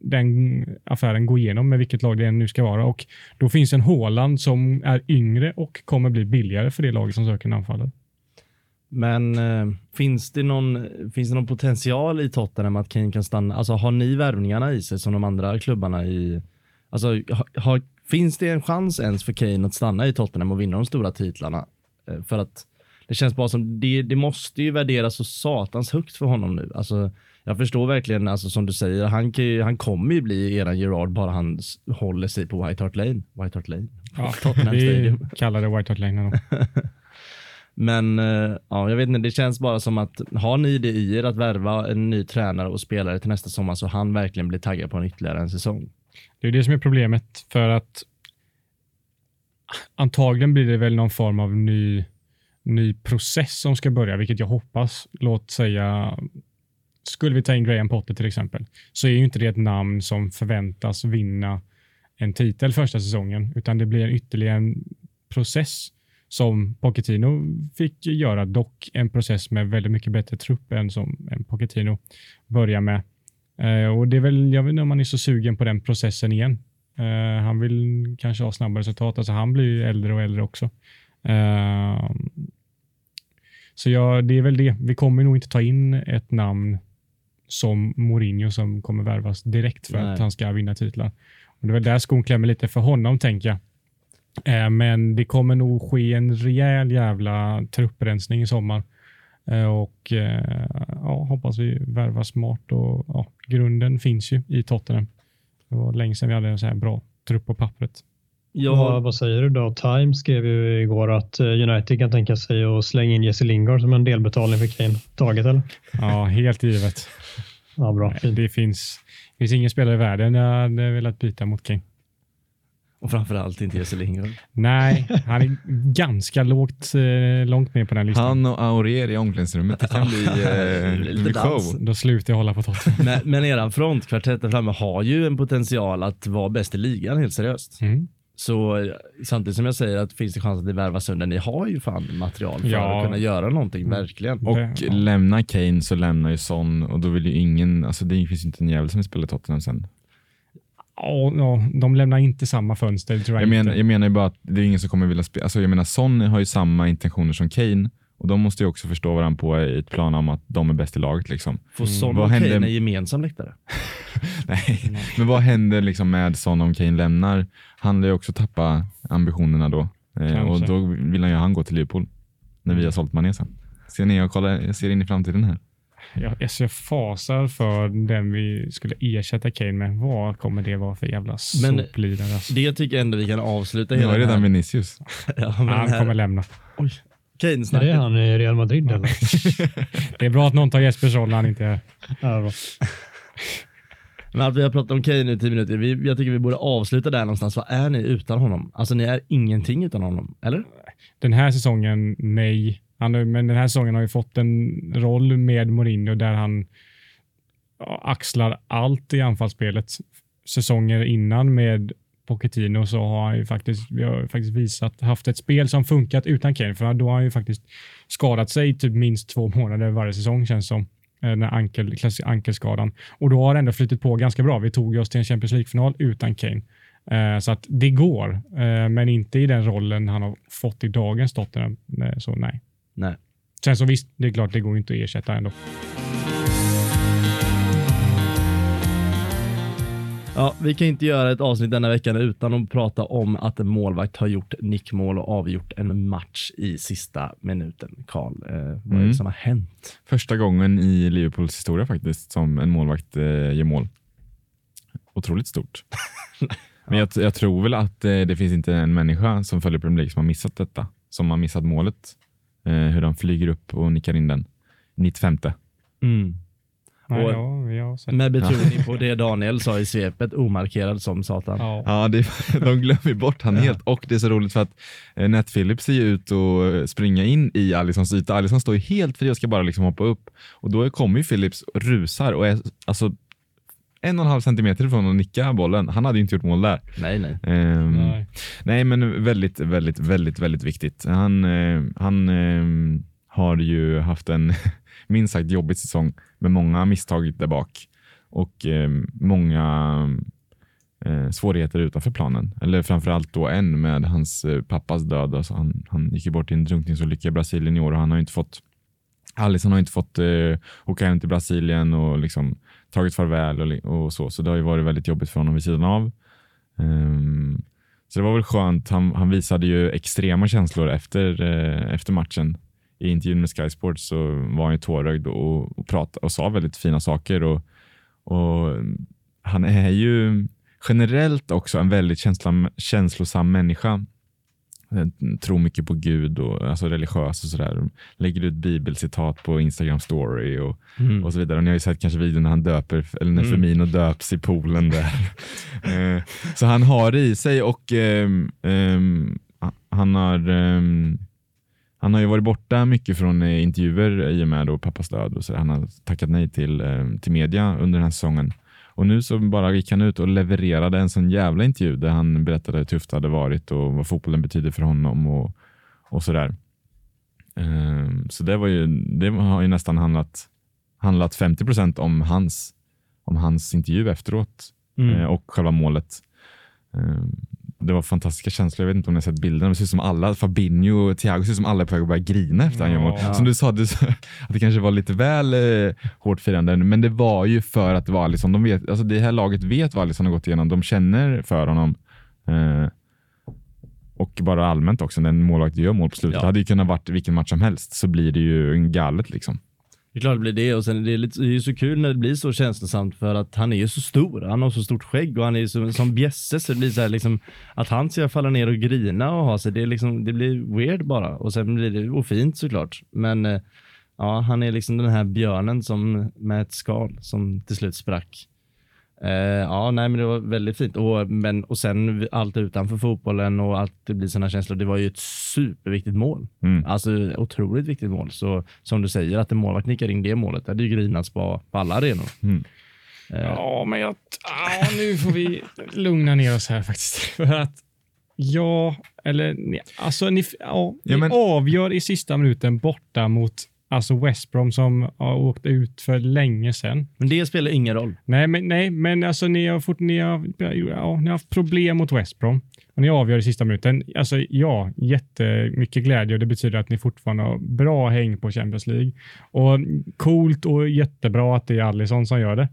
den affären gå igenom med vilket lag det än nu ska vara. Och Då finns en Håland som är yngre och kommer bli billigare för det laget som söker en anfallare. Men eh, finns, det någon, finns det någon potential i Tottenham att Kane kan stanna? Alltså har ni värvningarna i sig som de andra klubbarna i... Alltså har, har, finns det en chans ens för Kane att stanna i Tottenham och vinna de stora titlarna? Eh, för att det känns bara som, det, det måste ju värderas så satans högt för honom nu. Alltså jag förstår verkligen, alltså som du säger, han, kan han kommer ju bli eran Gerard bara han håller sig på White Hart Lane. White Hart Lane. Ja, Tottenham vi Stadium. kallar det White Hart Lane. (laughs) Men eh, ja, jag vet inte, det känns bara som att har ni det i er att värva en ny tränare och spelare till nästa sommar så han verkligen blir taggad på en ytterligare en säsong. Det är det som är problemet för att antagligen blir det väl någon form av ny, ny process som ska börja, vilket jag hoppas. Låt säga, skulle vi ta in Graham Potter till exempel, så är ju inte det ett namn som förväntas vinna en titel första säsongen, utan det blir en ytterligare en process som Pochettino fick göra, dock en process med väldigt mycket bättre trupp än som en Pochettino börjar med. Eh, och det är väl, jag vet inte om man är så sugen på den processen igen. Eh, han vill kanske ha snabba resultat, alltså han blir ju äldre och äldre också. Eh, så ja, det är väl det. Vi kommer nog inte ta in ett namn som Mourinho som kommer värvas direkt för Nej. att han ska vinna titlar. Och det är väl där skon klämmer lite för honom, tänker jag. Eh, Men det kommer nog ske en rejäl jävla trupprensning i sommar. Eh, Och eh, ja, hoppas vi värvar smart och ja, grunden finns ju i Tottenham. Det var länge sedan vi hade en så här bra trupp på pappret. Vad, Jag, vad säger du då? Time skrev ju igår att United kan tänka sig att slänga in Jesse Lingard som en delbetalning för Kane. Taget eller? Ja, helt givet. Ja, bra. Nej, Fint. Det finns, det finns ingen spelare i världen jag hade velat byta mot Kane. Och framförallt inte Jesse Lingard. Nej, han är ganska lågt, eh, långt ner på den listan. Han och Aurier i omklädningsrummet, det kan bli, eh, (laughs) lite show. Då slutar jag hålla på Tottenham. Men, men era frontkvartett där framme har ju en potential att vara bäst i ligan helt seriöst. Mm. Så eh, samtidigt som jag säger att finns det chans att det värvas sönder, ni har ju fan material för Ja. att kunna göra någonting, verkligen. Och Det- ja. lämnar Kane så lämnar ju Son och då vill ju ingen, alltså det finns ju inte en jävel som vill spela Tottenham sen. Ja, ja, de lämnar inte samma fönster, tror jag, Jag, men, inte. jag menar ju bara att det är ingen som kommer vilja spela, alltså jag menar Son har ju samma intentioner som Kane och de måste ju också förstå varandra på i ett plan om att de är bäst i laget liksom. Får Son Vad och hände- Kane en gemensam läktare? (laughs) Nej, men vad händer liksom med Son om Kane lämnar? Han lär ju också tappa ambitionerna då. Eh, och då vill han ju han gå till Liverpool när vi har sålt Mané sen. Ser ni, jag, kollar, jag ser in i framtiden här. Jag, jag fasar för den vi skulle ersätta Kane med. Vad kommer det vara för jävla soplidare? Alltså. Det tycker jag ändå vi kan avsluta hela har den redan. Vinicius. (laughs) Ja, men Han här- kommer lämna. Oj, Är det Kane-snacket. han i Real Madrid eller? (laughs) Det är bra att någon tar Jespers roll när han inte är här. Ja. (laughs) Men att vi har pratat om Kane nu i tio minuter, vi, jag tycker vi borde avsluta där någonstans. Vad är ni utan honom? Alltså ni är ingenting utan honom, eller? Den här säsongen, nej. Han, men den här säsongen har ju fått en roll med Mourinho där han axlar allt i anfallsspelet. Säsonger innan med Pochettino så har han ju faktiskt, vi har faktiskt visat, haft ett spel som funkat utan Kane, för då har han ju faktiskt skadat sig typ minst två månader varje säsong känns som. Eh, den här ankel, klassiska ankelskadan. Och då har det ändå flyttat på ganska bra. Vi tog oss till en Champions League-final utan Kane. Eh, Så att det går, eh, men inte i den rollen han har fått i dagens Tottenham. Eh, Så nej. Nej. Sen så visst, det är klart det går inte att ersätta ändå. Ja, vi kan inte göra ett avsnitt denna veckan utan att prata om att en målvakt har gjort nickmål och avgjort en match i sista minuten. Karl, eh, vad är det Mm. som har hänt? Första gången i Liverpools historia faktiskt som en målvakt eh, gör mål. Otroligt stort. (laughs) Men jag, jag tror väl att eh, det finns inte en människa som följer Premier League som har missat detta. Som har missat målet. Eh, hur de flyger upp och nickar in den. 95. Mm. Nej, Och- ja, sett. Med betoning på det Daniel sa i svepet, omarkerad som satan. Ja. Ja, det, (laughs) de glömmer bort han helt. Och det är så roligt för att eh, Nat Phillips ser ju ut att eh, springa in i Alissons yta. Alisson står ju helt fri och ska bara liksom hoppa upp. Och då kommer ju Phillips och rusar och är alltså en och en halv centimeter ifrån att nicka bollen. Han hade ju inte gjort mål där. Nej, nej. Ehm, Nej. Nej, men väldigt, väldigt, väldigt, väldigt viktigt. Han, eh, han eh, har ju haft en (laughs) minst sagt jobbig säsong med många misstag där bak och eh, många eh, svårigheter utanför planen. Eller framförallt då en med hans eh, pappas död. Alltså han, han gick ju bort i en drunkningsolycka i Brasilien i år och han har ju inte fått Alisson har inte fått eh, åka hem till Brasilien och liksom tagit farväl och, och så. Så det har ju varit väldigt jobbigt för honom vid sidan av. Um, så det var väl skönt. Han, han visade ju extrema känslor efter, eh, efter matchen. I intervjun med Sky Sports så var han ju tårögd och, och, pratade, och sa väldigt fina saker. Och, och han är ju generellt också en väldigt känslam, känslosam människa. Eh, Tror mycket på Gud och alltså religiös och sådär. Lägger ut bibelcitat på Instagram story och, Mm. och så vidare. Och ni har ju sett kanske videon när han döper, eller när Mm. Firmino döps i poolen där. (laughs) Eh, så han har det i sig och ehm, ehm, han har ehm, han har ju varit borta mycket från eh, intervjuer i och med då pappas död och så. Han har tackat nej till, ehm, till media under den här säsongen. Och nu så bara gick han ut och levererade en sån jävla intervju där han berättade hur tufft det hade varit och vad fotbollen betyder för honom och, och sådär. Ehm, så det, var ju, det har ju nästan handlat, handlat 50 procent om hans, om hans intervju efteråt Mm. eh, och själva målet. Ehm, det var fantastiska känslor. Jag vet inte om ni har sett bilderna. Det ser ut som alla, Fabinho och Thiago ser ut som alla är på väg att börja grina efter han gör mål. Som du sa, du sa (laughs) att det kanske var lite väl eh, hårt firande, men det var ju för att det var Alisson. De vet, alltså det här laget vet vad Alisson har gått igenom. De känner för honom. Eh, och bara allmänt också, när en målvakt gör mål på slutet. Ja. Det hade ju kunnat varit vilken match som helst, så blir det ju en galet liksom. Det är klart det blir det och sen är lite, det är ju så kul när det blir så känslosamt för att han är ju så stor. Han har så stort skägg och han är ju som, som bjässe så det blir så här liksom att han ska falla ner och grina och ha sig. Det, är liksom, det blir weird bara och sen blir det ofint fint såklart. Men eh, ja, han är liksom den här björnen som med ett skal som till slut sprack. Eh, ja, nej, men det var väldigt fint. Och, men, och sen allt utanför fotbollen och att det blir sådana känslor. Det var ju ett superviktigt mål. Mm. Alltså otroligt viktigt mål. Så som du säger, att en målvakt nickar in det målet, det hade ju grinats på, på alla arenor. Mm. Eh, Ja, men jag, ja, nu får vi lugna ner oss här faktiskt. (laughs) För att ja, eller nej, alltså ni, ja, ni Ja, men- avgör i sista minuten borta mot alltså West Brom som har åkt ut för länge sedan. Men det spelar ingen roll. Nej, men, nej, men alltså ni har, fort, ni, har, ja, ni har haft problem mot West Brom och ni avgör i sista minuten. Alltså ja, jättemycket glädje och det betyder att ni fortfarande har bra häng på Champions League. Och coolt och jättebra att det är Alisson som gör det.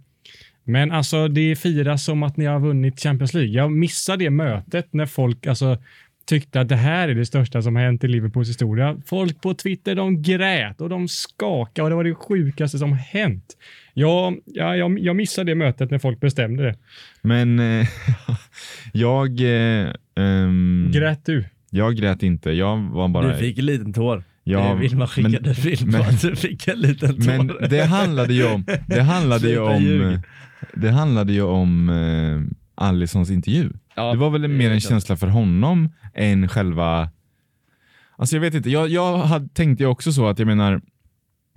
Men alltså det firas som att ni har vunnit Champions League. Jag missade det mötet när folk alltså tyckte att det här är det största som hänt i Liverpools historia. Folk på Twitter, de grät och de skakade och det var det sjukaste som hänt. Ja, ja jag, jag missade det mötet när folk bestämde det. Men eh, (laughs) jag, eh, ehm, Grät du? jag grät inte. Jag var bara... Du fick en liten tår. Ja, Vilma skickade men- en film på att du fick en liten tår. Men det handlade ju om, det handlade ju om, ljug. det handlade ju om eh, Allisons intervju. Ja, det var väl mer en känsla för honom än själva... Alltså jag vet inte, jag, jag hade, tänkte ju också så att jag menar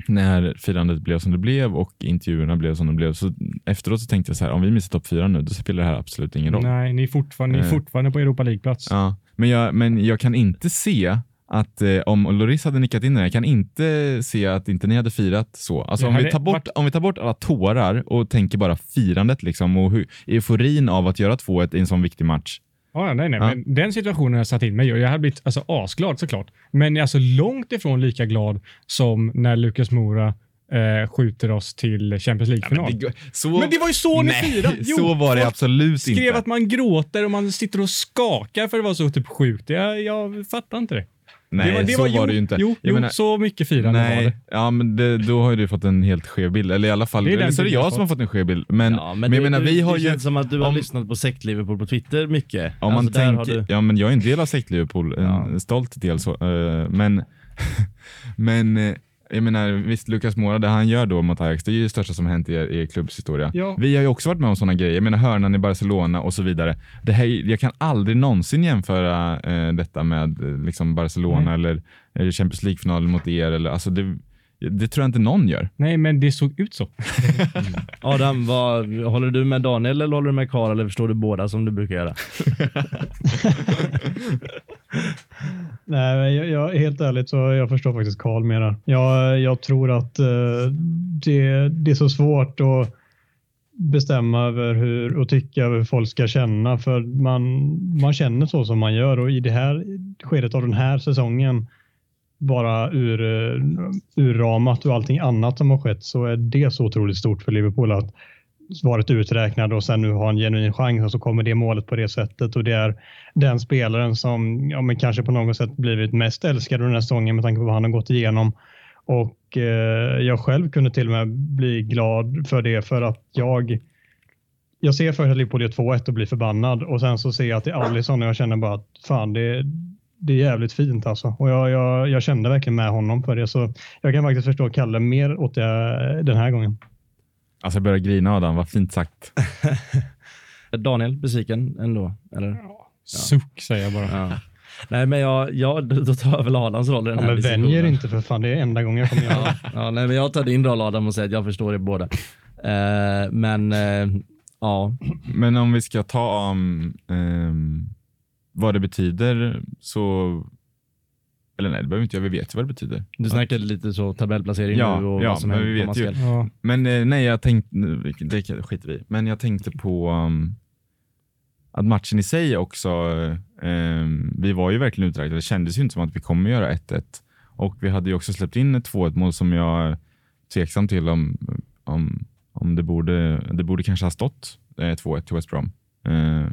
när firandet blev som det blev och intervjuerna blev som de blev så efteråt så tänkte jag så här, om vi missar topp fyra nu då spelar det här absolut ingen roll. Nej, ni är fortfarande, ni är Eh. fortfarande på Europa League-plats. Ja, men, jag, men jag kan inte se att eh, om Loris hade nickat in den, jag kan inte se att inte ni hade firat så. Alltså om vi, tar bort, varit- om vi tar bort alla tårar och tänker bara firandet liksom och hur, euforin av att göra 2-1 i en sån viktig match. Ja, ja, nej, nej, Ja. men den situationen har jag satt in mig i och jag hade blivit alltså, asglad såklart. Men alltså långt ifrån lika glad som när Lukas Mora eh, skjuter oss till Champions League-final. det, så, Men det var ju så ni firade! (laughs) Jo, så var det absolut skrev inte. att man gråter och man sitter och skakar för det var så typ sjukt. Jag, jag fattar inte det. Nej, det var, det så var, jo, det ju inte. Jo, Jag jo menar- så mycket firande var Nej, det. ja, men det, då har ju du fått en helt skev bild. Eller i alla fall, Det är eller så är det jag jag som har fått en skev bild. Men, ja, men, jag det- menar, du- vi har det ju... känns som att du har om- lyssnat på Sekt Liverpool på Twitter mycket. Om man Alltså, har tänker, du- ja men jag är en del av sekt Liverpool, en Ja. stolt del så. eh, men, (laughs) men eh, jag menar visst Lukas Mora, det han gör då mot Ajax, det är ju det största som hänt i er, er klubbs historia. Ja. Vi har ju också varit med om sådana grejer. Jag menar hörnan i Barcelona och så vidare. Det här, jag kan aldrig någonsin jämföra eh, detta med eh, liksom Barcelona eller, eller Champions League-finalen mot er. Eller, alltså det, det tror jag inte någon gör. Nej, men det såg ut så. (laughs) Adam, vad, håller du med Daniel eller håller du med Karl eller förstår du båda som du brukar göra? (laughs) Nej, jag, jag, helt ärligt så jag förstår faktiskt Karl mera. Jag, jag tror att eh, det, det är så svårt att bestämma över hur och tycka över hur folk ska känna för man, man känner så som man gör och i det här skedet av den här säsongen bara ur, eh, urramat och allting annat som har skett så är det så otroligt stort för Liverpool att varit uträknad och sen nu har en genuin chans och så kommer det målet på det sättet och det är den spelaren som ja, men kanske på något sätt blivit mest älskad under den här säsongen med tanke på vad han har gått igenom. Och eh, jag själv kunde till och med bli glad för det för att jag jag ser först att Liverpool gör 2-1 och blir förbannad och sen så ser jag att det är Alisson och jag känner bara att fan det, det är jävligt fint alltså. Och jag, jag, jag kände verkligen med honom för det så jag kan faktiskt förstå Kalle mer åt det den här gången. Alltså jag börjar grina Adam, vad fint sagt. (laughs) Daniel, besviken ändå? Eller? Suck säger jag bara. Ja. Nej, men jag, jag, då tar jag väl Adams roll i den Ja, här men vänjer inte för fan, det är enda gången jag kommer göra. Ja, ja, nej, men jag tar din roll Adam och säger att jag förstår er båda. Eh, men eh, ja, Men om vi ska ta um, ehm, vad det betyder så Eller nej, det behöver vi inte göra. Vi vet ju vad det betyder. Du snackade lite så tabellplacering Ja, nu och ja, vad som men händer vi vet ju. Ja. Men eh, nej, jag tänkte, det skiter vi. Men jag tänkte på um, att matchen i sig också, eh, vi var ju verkligen uträknade. Det kändes ju inte som att vi kommer göra 1-1. Och vi hade ju också släppt in ett 2-1 mål som jag är tveksam till om, om, om det borde, det borde kanske ha stått eh, 2-1 till West Brom. Eh,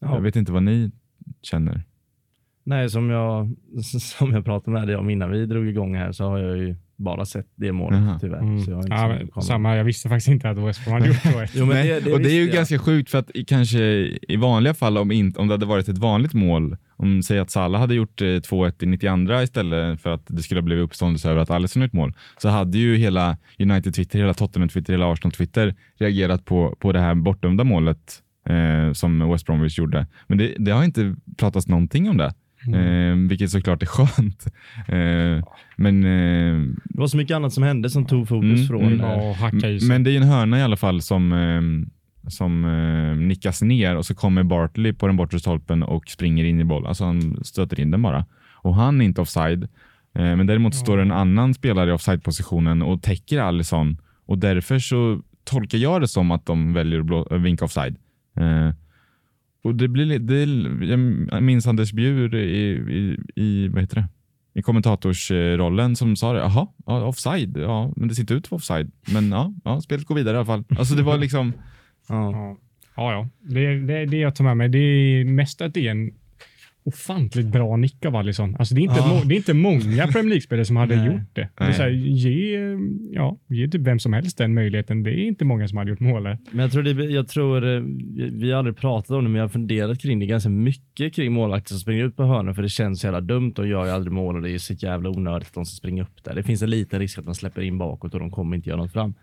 Ja. Jag vet inte vad ni känner. Nej, som jag, (laughs) som jag pratade med dig om innan vi drog igång här så har jag ju bara sett det målet Jaha. tyvärr. Mm. Så jag har inte Ja, samma, jag visste faktiskt inte att West Brom hade gjort 2-1. (laughs) Jo, men Nej, det, det och det är ju jag. ganska sjukt för att i, kanske i vanliga fall om, inte, om det hade varit ett vanligt mål, om säg att Salah hade gjort eh, 2-1 i 92 istället för att det skulle ha blivit uppståndelse över att Alisson gjort mål, så hade ju hela United-Twitter, hela Tottenham-Twitter, hela Arsenal-Twitter reagerat på, på det här bortdömda målet eh, som West Bromwich gjorde. Men det, det har inte pratats någonting om det. Eh, vilket såklart är skönt. Eh, men, eh, Det var så mycket annat som hände som tog fokus Mm, från... mm. eh, men det är en hörna i alla fall som, eh, som eh, nickas ner och så kommer Bartley på den bortre stolpen och springer in i boll. Alltså han stöter in den bara. Och han är inte offside. Eh, men däremot står en annan spelare i offside-positionen och täcker Alisson och därför så tolkar jag det som att de väljer att vinka offside. Och det blir, li- det, jag minns Anders Bjur i, i, i, vad heter det? i kommentatorsrollen som sa det. Jaha, ja, offside. Ja, men det ser inte ut att vara offside. Men ja, ja, spelet går vidare i alla fall. Alltså det var liksom, ja. Ja, ja. ja. Det, det, det jag tar med mig det är mest att det är en ofantligt bra nick av Alisson. Alltså det, är inte må, det är inte många Premier League-spelare som hade (laughs) gjort det. det är Nej. så här, ge, ja, ge typ vem som helst den möjligheten. Det är inte många som hade gjort mål. Men jag tror, det, jag tror eh, vi, har aldrig pratat om det, men jag har funderat kring det ganska mycket kring målvakter som springer ut på hörnor för det känns så jävla dumt. De gör ju aldrig mål och det är så jävla onödigt att de ska springa upp där. Det finns en liten risk att de släpper in bakåt och de kommer inte göra något fram.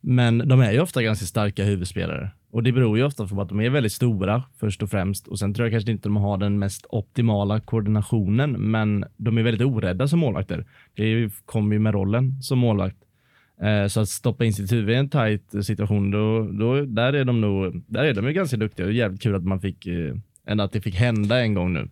Men de är ju ofta ganska starka huvudspelare och det beror ju ofta på att de är väldigt stora först och främst och sen tror jag kanske inte de har den mest optimala koordinationen, men de är väldigt orädda som målvakter. Det kommer ju med rollen som målvakt. Eh, så att stoppa in sitt huvud i en tight situation, då, då, där är de nog, där är de ju ganska duktiga. Det är jävligt kul att man fick, ändå att det fick hända en gång nu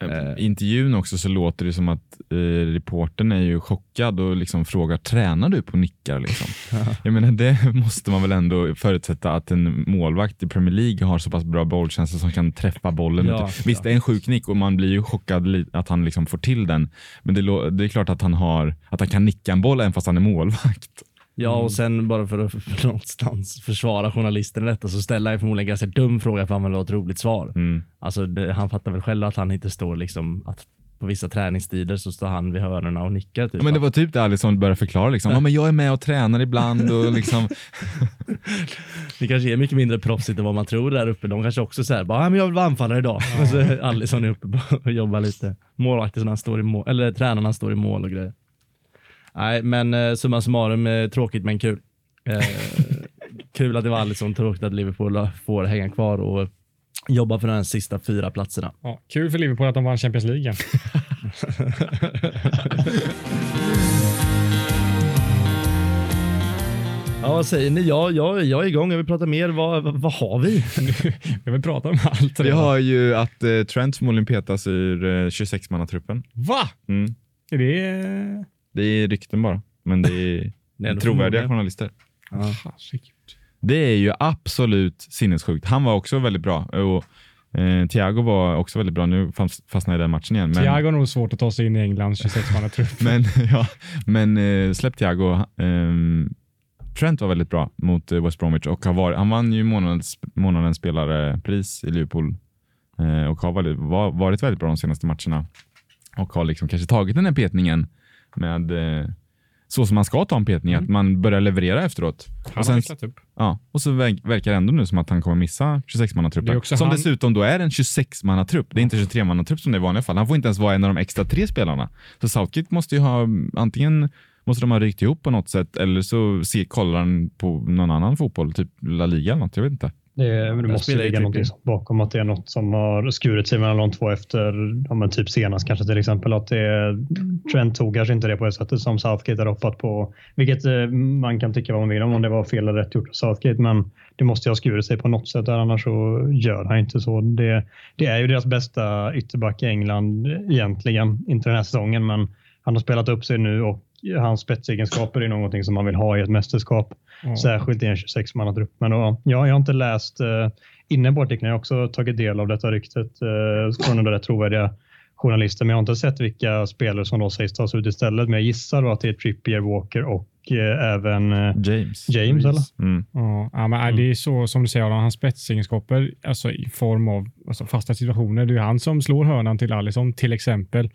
eh, i intervjun också så låter det som att eh, reportern är ju chockad och liksom frågar, tränar du på nickar? Liksom? (laughs) Jag menar, det (laughs) måste man väl ändå förutsätta att en målvakt i Premier League har så pass bra bollkänsla som kan träffa bollen. Ja. Visst, det är en sjuk nick och man blir ju chockad att han liksom får till den. Men det, det är klart att han, har, att han kan nicka en boll även fast han är målvakt. Ja, och sen bara för att (laughs) någonstans försvara journalisten i detta så ställer jag förmodligen en ganska dum fråga för att han vill ha ett roligt svar. Mm. Alltså, det, han fattar väl själv att han inte står liksom, att på vissa träningstider så står han vid hörnorna och nickar. Typ. Ja, men det var typ det Alisson började förklara. Liksom. Ja, men jag är med och tränar ibland. Och liksom, (laughs) Det kanske är mycket mindre proffsigt än vad man tror där uppe. De kanske också säger bara, "Ja, men jag vill vara anfallare idag. Och så Alisson är uppe och (laughs) jobbar lite. Målvakter när han står i mål, eller tränarna står i mål och grejer. Nej, men eh, summa summarum, eh, tråkigt men kul. Eh, (laughs) kul att det var Alisson, tråkigt att Liverpool får hänga kvar och jobba för de sista fyra platserna. Ja, kul för Liverpool att de vann Champions League. (laughs) Ja, vad säger ni? Ja, jag, jag är igång, jag vill prata mer. Vad, vad, vad har vi? (laughs) Jag vill prata om allt. vi har ju att eh, Trent förmodligen petas ur eh, 26-mannatruppen. Va? Mm. Är det... Det är rykten bara, men det är (laughs) Det är trovärdiga förmodligen. journalister. Ja. Det är ju absolut sinnessjukt. Han var också väldigt bra. Och, eh, Thiago var också väldigt bra. Nu fast- fastnade jag i den matchen igen. Men, Thiago har nog svårt att ta sig in i Englands 26-mannatrupp. (laughs) men, (laughs) ja, men eh, släpp Thiago. ehm, Trent var väldigt bra mot eh, West Bromwich och har varit, han vann ju månadens, månadens spelarepris i Liverpool eh, och har varit, var, varit väldigt bra de senaste matcherna. Och har liksom kanske tagit den här petningen med eh, så som man ska ta en petning, att man börjar leverera efteråt. Han Och har sen, växlat upp. Ja, och så verk- verkar det ändå nu som att han kommer missa Det är 26-mannatruppen. också Som han- dessutom då är en 26-mannatrupp. Det är inte 23-mannatrupp som det är i vanliga fall. Han får inte ens vara en av de extra tre spelarna. Så Southgate måste ju ha, antingen måste de ha rykt ihop på något sätt eller så se, kollar han på någon annan fotboll, typ La Liga eller något. Jag vet inte. Det, det måste ligga något sånt bakom att det är något som har skurit sig mellan de två efter, ja, typ senast kanske till exempel. Att det, är- Trent tog kanske inte det på det sättet som Southgate har hoppat på. Vilket eh, man kan tycka vad man vill om, om det var fel eller rätt gjort av Southgate. Men det måste ju ha skurit sig på något sätt där, annars så gör han inte så. Det, det är ju deras bästa ytterback i England egentligen. Inte den här säsongen, men han har spelat upp sig nu och hans spetsegenskaper är någonting som man vill ha i ett mästerskap. Ja. Särskilt i en 26-mannatrupp. Men då, ja, jag har inte läst eh, inne på artikeln. Jag har också tagit del av detta ryktet eh, från några trovärdiga journalister. Men jag har inte sett vilka spelare som då sägs tas ut istället. Men jag gissar då att det är Trippier, Walker och eh, även eh, James. James. Eller? Mm. Ja, men Mm. det är så som du säger, Adam, hans spetsegenskaper alltså i form av alltså fasta situationer. Det är han som slår hörnan till Alisson till exempel.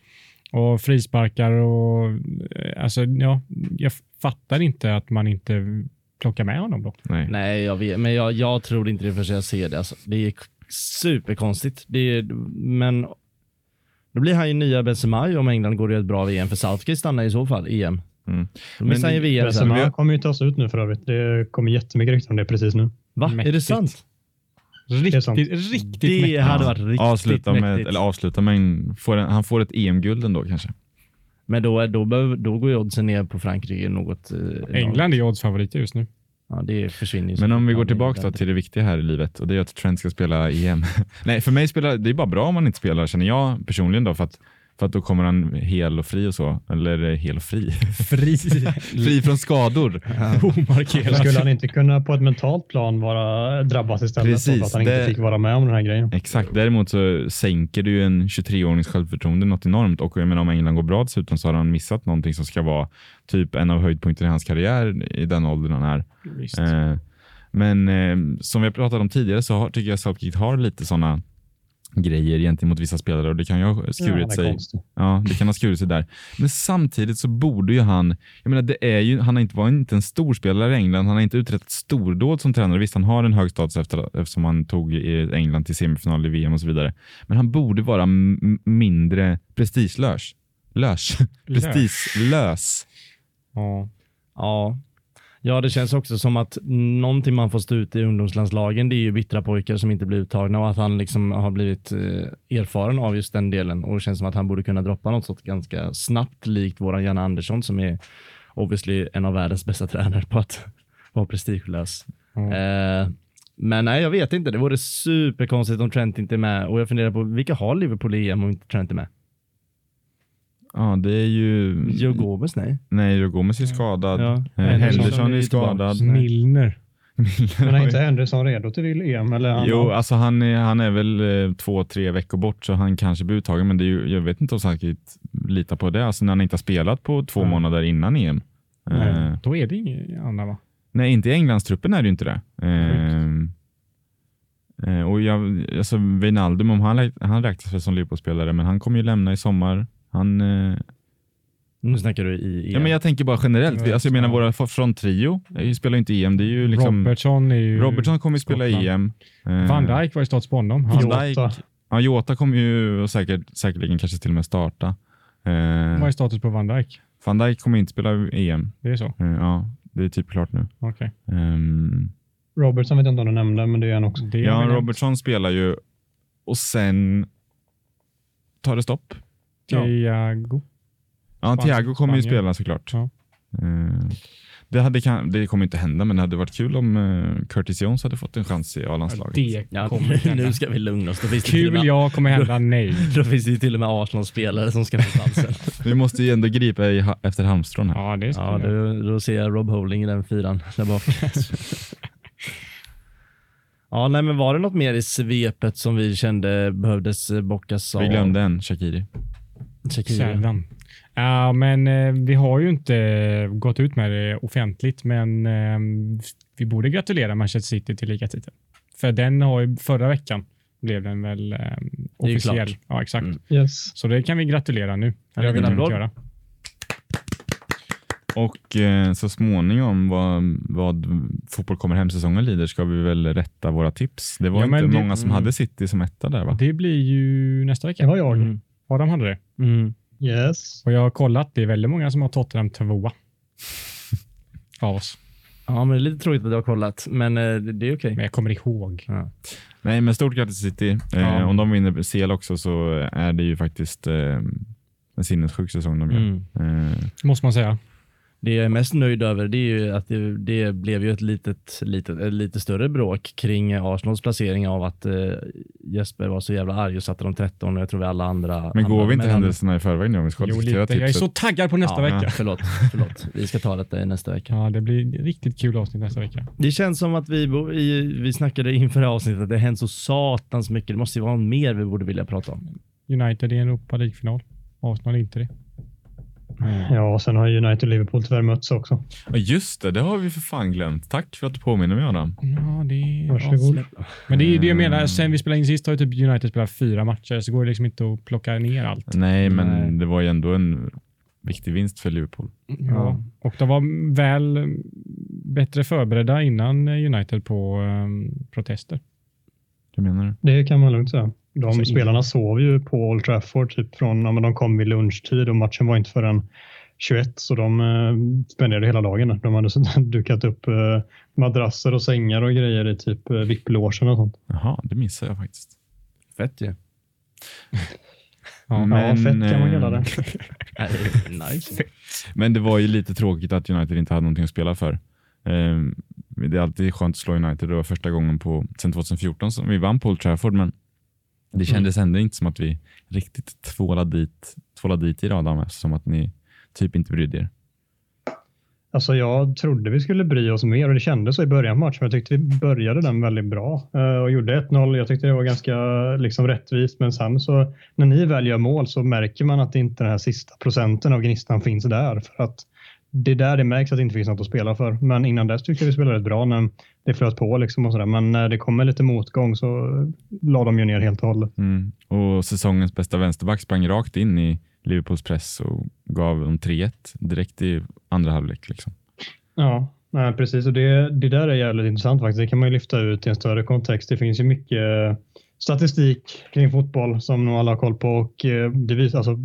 Och frisparkar och eh, alltså ja, jag fattar inte att man inte plockar med honom då. Nej. Nej, jag vet, men jag, jag tror inte det förrän jag ser det. Alltså. Det är superkonstigt. Det är, men då blir han ju nya Benzema om England går i ett bra VM, för Southgate stannar i så fall EM. Mm. Då missar han ju VM sen. Benzema kommer ju tas ut nu för övrigt. Det kommer jättemycket rykten om det precis nu. Va? Är det Mäktigt. sant? Riktigt, sant. riktigt Det mäktigt. hade varit riktigt Avsluta med, mäktigt. eller avsluta med en, får en, han får ett EM-guld ändå kanske. Men då, då, behöver- då går ju oddsen ner på Frankrike något. eh. England är ju oddsfavoriter just nu. Ja, det försvinner ju. Men om vi går tillbaka till det viktiga här i livet och det är att Trent ska spela EM. (laughs) Nej, för mig spelar det är bara bra om han inte spelar känner jag personligen då för att, för att då kommer han hel och fri och så. Eller hel och fri. (laughs) Fri. fri från skador. (laughs) Omarkerat. Skulle han inte kunna på ett mentalt plan vara drabbas istället Precis, för att han inte det- fick vara med om den här grejen? Exakt, däremot så sänker du ju en 23-årings självförtroende något enormt och jag menar om England går bra dessutom så har han missat någonting som ska vara typ en av höjdpunkterna i hans karriär i den åldern han är. Eh, men eh, som vi har pratat om tidigare så har, tycker jag Southgate har lite sådana grejer gentemot vissa spelare och det kan ju ha Ja, skurit är sig. konstigt. Ja, det kan ha skurit sig där. Men samtidigt så borde ju han, jag menar det är ju, han har inte, var inte en stor spelare i England, han har inte uträttat stordåd som tränare. Visst, han har en hög status efter, eftersom han tog i England till semifinal i VM och så vidare. Men han borde vara mindre prestigelös. Lös. Prestigelös. Ja. Ja. Ja, det känns också som att någonting man får stå ut i ungdomslandslagen, det är ju bittra pojkar som inte blir uttagna och att han liksom har blivit eh, erfaren av just den delen och det känns som att han borde kunna droppa något sånt ganska snabbt likt våran Janne Andersson som är obviously en av världens bästa tränare på att vara prestigelös. Ja. Eh, men nej, jag vet inte. Det vore superkonstigt om Trent inte är med och jag funderar på vilka har Liverpool i EM om inte Trent är med? Ja, det är ju... Joe Gomez, nej. Nej, Joe Gomez är skadad. Ja. Eh, Henderson är är skadad. Milner. Men är inte Henderson redo till EM? Eller han, Jo, alltså han är, han är väl eh, två, tre veckor bort så han kanske blir uttagen, men det är ju, jag vet inte om Southgate litar på det. Alltså när han inte har spelat på två Nej. månader innan EM. Eh, Då är det inget annat va? nej, inte i Englandstruppen är det ju inte det. Eh, eh, och jag, alltså Wijnaldum, om han, han räknas väl som Liverpool-spelare, men han kommer ju lämna i sommar. Han, eh, Nu snackar du i EM. ja, men jag tänker bara generellt. Vi, alltså jag menar Ja. våra fronttrio eh, spelar ju inte EM. Det är ju liksom, Robertson är ju... Robertson kommer ju spela. EM. Eh, Van Dijk var ju stats på honom. Han Van Jota. Dijk. Ja, Jota kommer ju säkert, säkerligen kanske till och med starta. Eh, Vad är status på Van Dijk? Van Dijk kommer inte spela EM. Det är så? Eh, ja, det är typ klart nu. Okej. Ehm, Robertson vet jag inte om du nämnde, men det är han också. Det ja. Robertson spelar ju och sen tar det stopp. Ja, Thiago. ja Thiago kommer ju spela såklart. Ja. Eh, det, hade, kan, det kommer inte hända, men det hade varit kul om uh, Curtis Jones hade fått en chans i A-landslaget. Det Ja, kommer (laughs) hända. nu ska vi lugna oss. Då finns Kul med, ja, kommer (laughs) hända nej. Då finns det ju till och med Arsenal-spelare som ska få chansen. (laughs) Vi måste ju ändå gripa i, efter halmstrån här. Ja, det ja, då, då ser jag Rob Holding i den fyran där bak. ja, nej, men var det något mer i svepet som vi kände behövdes eh, bockas av? Vi glömde en, Shakiri. Sällan. Ja, men eh, vi har ju inte gått ut med det offentligt, men eh, vi borde gratulera Manchester City till ligatiteln. För den har ju förra veckan blev den väl eh, officiell. Ja, exakt. Mm. Yes. Så det kan vi gratulera nu. Det har vi applåd. göra. Och eh, så småningom vad, vad fotboll kommer hem-säsongen lider ska vi väl rätta våra tips. Det var Ja, inte det- många som mm. hade City som etta där va? Det blir ju nästa Det vecka. var jag. Mm. Adam hade det. Mm. Yes. Och jag har kollat, det är väldigt många som har Tottenham tvåa. (laughs) Av oss. Ja, men det är lite tråkigt att du har kollat, men eh, det, det är okej. Men jag kommer ihåg. Ja. Nej, men stort grattis City. Eh, Ja. om de vinner CL också så är det ju faktiskt eh, en sinnessjuk säsong de gör. Mm. Eh, Måste man säga. Det jag är mest nöjd över det är ju att det, det blev ju ett litet, litet, ett lite större bråk kring Arsenals placering av att eh, Jesper var så jävla arg och satte de 13 och jag tror vi alla andra. men går andra- vi inte men- händelserna i förväg nu om vi ska Jo, lite. Jag är tipset? så taggad på nästa Ja, vecka. Förlåt, förlåt. Vi ska ta detta i nästa vecka. Ja, det blir riktigt kul avsnitt nästa vecka. Det känns som att vi, vi snackade inför det här avsnittet att det hänt så satans mycket. Det måste ju vara mer vi borde vilja prata om. United i en Europa League-final. Arsenal inte det. Ja, och sen har United och Liverpool tyvärr mötts också. Ja, just det, det har vi för fan glömt. Tack för att du påminner mig Adam. Ja, det är... Varsågod. Men det är det jag menar. Mm. Sen vi spelade in sist har ju typ United spelat fyra matcher, så går det liksom inte att plocka ner allt. Nej, men Nej. det var ju ändå en viktig vinst för Liverpool. Ja. Och de var väl bättre förberedda innan United på um, protester. Hur menar du? Det kan man lugnt säga. De Så in- spelarna sov ju på Old Trafford typ från, ja, men de kom vid lunchtid och matchen var inte förrän 21 så de eh, spenderade hela dagen. De hade så- (laughs) dukat upp eh, madrasser och sängar och grejer i typ eh, VIP-logen och sånt. Jaha, det missade jag faktiskt. Fett ju. (laughs) Ja. ja, fett kan man kalla det. (laughs) Ja, är nice. Men det var ju lite tråkigt att United inte hade någonting att spela för. Ehm, det är alltid skönt att slå United. Det var första gången på, sen 2014 som vi vann på Old Trafford, men det kändes ändå inte som att vi riktigt tvålade dit, tvålade dit i Adam eftersom att ni typ inte brydde er. Alltså jag trodde vi skulle bry oss mer och det kändes så i början av matchen. men Jag tyckte vi började den väldigt bra eh, och gjorde 1-0. Jag tyckte det var ganska liksom, rättvist, men sen så när ni väl gör mål så märker man att inte den här sista procenten av gnistan finns där för att det är där det märks att det inte finns något att spela för. Men innan dess tyckte jag vi spelade rätt bra när det flöt på liksom och sådär. Men när det kommer lite motgång så la de ju ner helt och hållet. Mm. Och säsongens bästa vänsterback sprang rakt in i Liverpools press och gav dem 3-1 direkt i andra halvlek. Liksom. Ja, nej, precis. Och det, det där är jävligt intressant faktiskt. Det kan man ju lyfta ut i en större kontext. Det finns ju mycket statistik kring fotboll som nog alla har koll på och eh, det visar alltså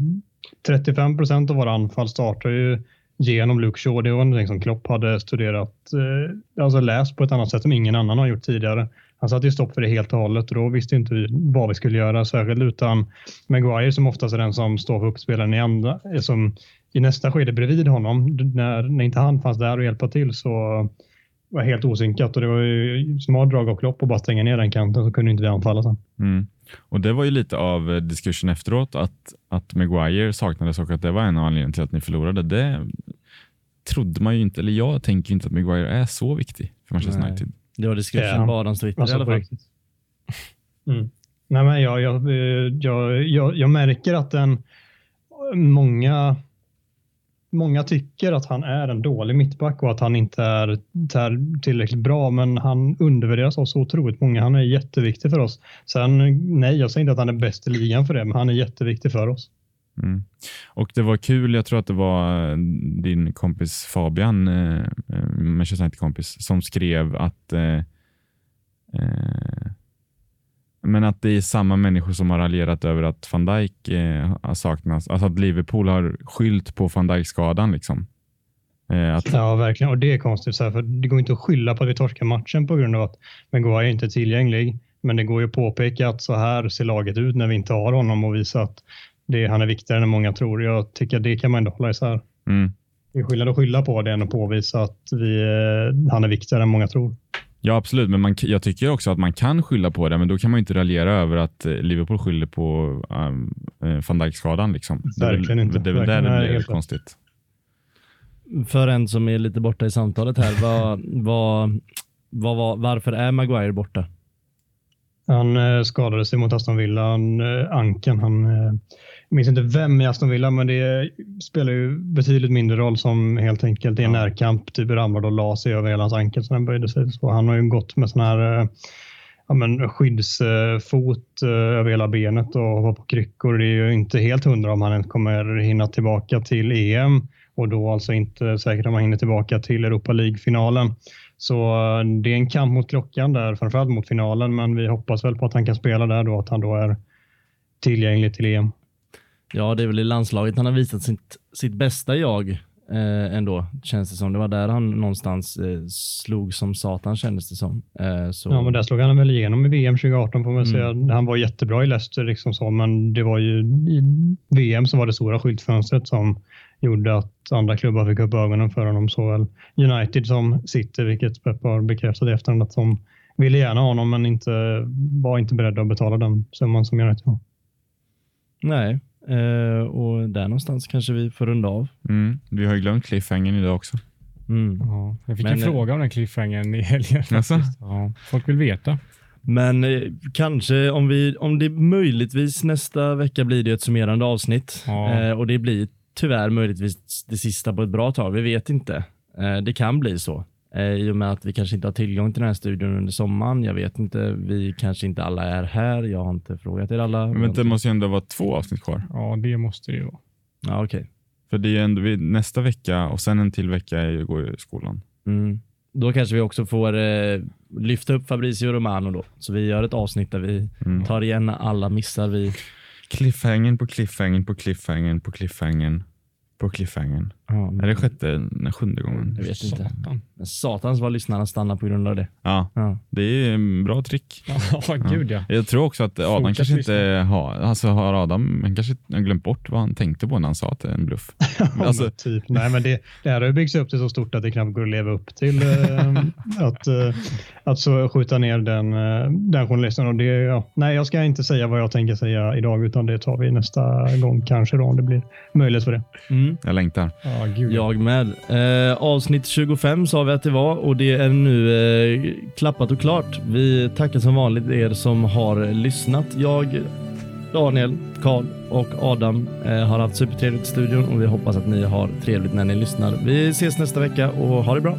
35 procent av våra anfall startar ju genom Luke Shaw. Det var någonting som Klopp hade studerat, eh, alltså läst på ett annat sätt som ingen annan har gjort tidigare. Han satte ju stopp för det helt och hållet och då visste inte vi vad vi skulle göra särskilt utan Maguire som oftast är den som står för uppspelaren i andra, eh, som i nästa skede bredvid honom, när, när inte han fanns där och hjälpa till så var helt osynkat och det var ju smart drag av Klopp att bara stänga ner den kanten så kunde inte vi anfalla sen. Mm. Och Det var ju lite av eh, diskussion efteråt att, att Maguire saknades och att det var en av anledningarna till att ni förlorade. Det trodde man ju inte, eller jag tänker inte att Maguire är så viktig för Manchester Nej. United. Det var diskussion Ja. på Adams Twitter i Alltså alla på fall. Mm. Nej, men jag, jag, eh, jag, jag, jag märker att den, många, många tycker att han är en dålig mittback och att han inte är, tillräckligt bra, men han undervärderas av så otroligt många. Han är jätteviktig för oss. Sen, nej, jag säger inte att han är bäst i ligan för det, men han är jätteviktig för oss. Mm. Och det var kul, jag tror att det var eh, din kompis Fabian, eh, eh Manchester United-kompis, som skrev att eh, eh, men att det är samma människor som har raljerat över att van Dijk eh, har saknats. Alltså att Liverpool har skylt på van Dijk-skadan. Liksom. Eh, att, Ja, verkligen. Och det är konstigt, så här, för det går inte att skylla på att vi torskar matchen på grund av att Maguire inte är tillgänglig. Men det går ju att påpeka att så här ser laget ut när vi inte har honom och visa att det, han är viktigare än många tror. Jag tycker att det kan man ändå hålla isär. mm. Det är skillnad att skylla på det än att påvisa att vi, eh, han är viktigare än många tror. Ja, absolut. Men man, jag tycker också att man kan skylla på det, men då kan man inte raljera över att eh, Liverpool skyller på um, van Dijk-skadan. Liksom. Det är väl- Verkligen inte. Det är väl där det blir helt rätt. konstigt. För en som är lite borta i samtalet här, vad, vad, vad, vad, varför är Maguire borta? Han eh, skadade sig mot Aston Villa, han, eh, anken. Han, eh, jag minns inte vem i Aston Villa, men det spelar ju betydligt mindre roll som helt enkelt i en närkamp typ ramlade och la sig över hela hans ankel så den böjde sig. Så han har ju gått med sån här eh, ja, men skyddsfot eh, över hela benet och var på kryckor. Det är ju inte helt hundra om han ens kommer hinna tillbaka till EM och då alltså inte säkert om han hinner tillbaka till Europa League-finalen. Så eh, det är en kamp mot klockan där, framförallt mot finalen, men vi hoppas väl på att han kan spela där då, att han då är tillgänglig till EM. Ja, det är väl i landslaget han har visat sitt, sitt bästa jag. eh, ändå, känns det som. Det var där han någonstans eh, slog som satan kändes det som. Eh, så, Ja, men där slog han väl igenom i VM 2018 får man Mm. säga. Han var jättebra i Leicester, liksom så, men det var ju i VM som var det stora skyltfönstret som gjorde att andra klubbar fick upp ögonen för honom. Såväl United som City, vilket Pep har bekräftat i efterhand att de ville gärna ha honom, men inte, var inte beredda att betala den summan som United har. Nej, eh, och där någonstans kanske vi får runda av. Mm. Vi har ju glömt cliffhangern idag också. Mm. Ja, jag fick Men, en eh, fråga om den cliffhangern i helgen. Faktiskt. Ja, folk vill veta. Men eh, kanske om, vi, om det möjligtvis nästa vecka blir det ett summerande avsnitt. Ja. Eh, och det blir tyvärr möjligtvis det sista på ett bra tag. Vi vet inte. Eh, det kan bli så. Eh, I och med att vi kanske inte har tillgång till den här studion under sommaren. Jag vet inte. Vi kanske inte alla är här. Jag har inte frågat er alla. Men det måste ju ändå vara två avsnitt kvar. Ja, det måste det ju vara. Ja, okej. För det är ju ändå nästa vecka och sen en till vecka är ju, går ju skolan. Mm. Då kanske vi också får eh, lyfta upp Fabrizio Romano då. Så vi gör ett avsnitt där vi Mm. tar igen alla missar vi Cliffhangern på cliffhangern på cliffhangern på cliffhangern på cliffhangern. Ja, Är det sjätte, nej, sjunde gången? Jag vet inte. Satan. Men satans vad lyssnarna stannar på grund av det. Ja, Ja. det är en bra trick. (laughs) Ja, gud ja. Jag tror också att Adam Fortsätt kanske inte har, alltså har Adam, han kanske har glömt bort vad han tänkte på när han sa att det är en bluff. (laughs) Ja, Alltså- men typ. Nej, men det, det här har ju byggts upp till så stort att det knappt går att leva upp till eh, att, eh, att så skjuta ner den, eh, den journalisten. Och det, ja, nej, jag ska inte säga vad jag tänker säga idag, utan det tar vi nästa gång kanske då, om det blir möjligt för det. Mm. Jag längtar. Ja, gud. ja. Jag med. Eh, avsnitt 25 sa vi att det var och det är nu eh, klappat och klart. Vi tackar som vanligt er som har lyssnat. Jag, Daniel, Karl och Adam eh, har haft supertrevligt i studion och vi hoppas att ni har trevligt när ni lyssnar. Vi ses nästa vecka och ha det bra.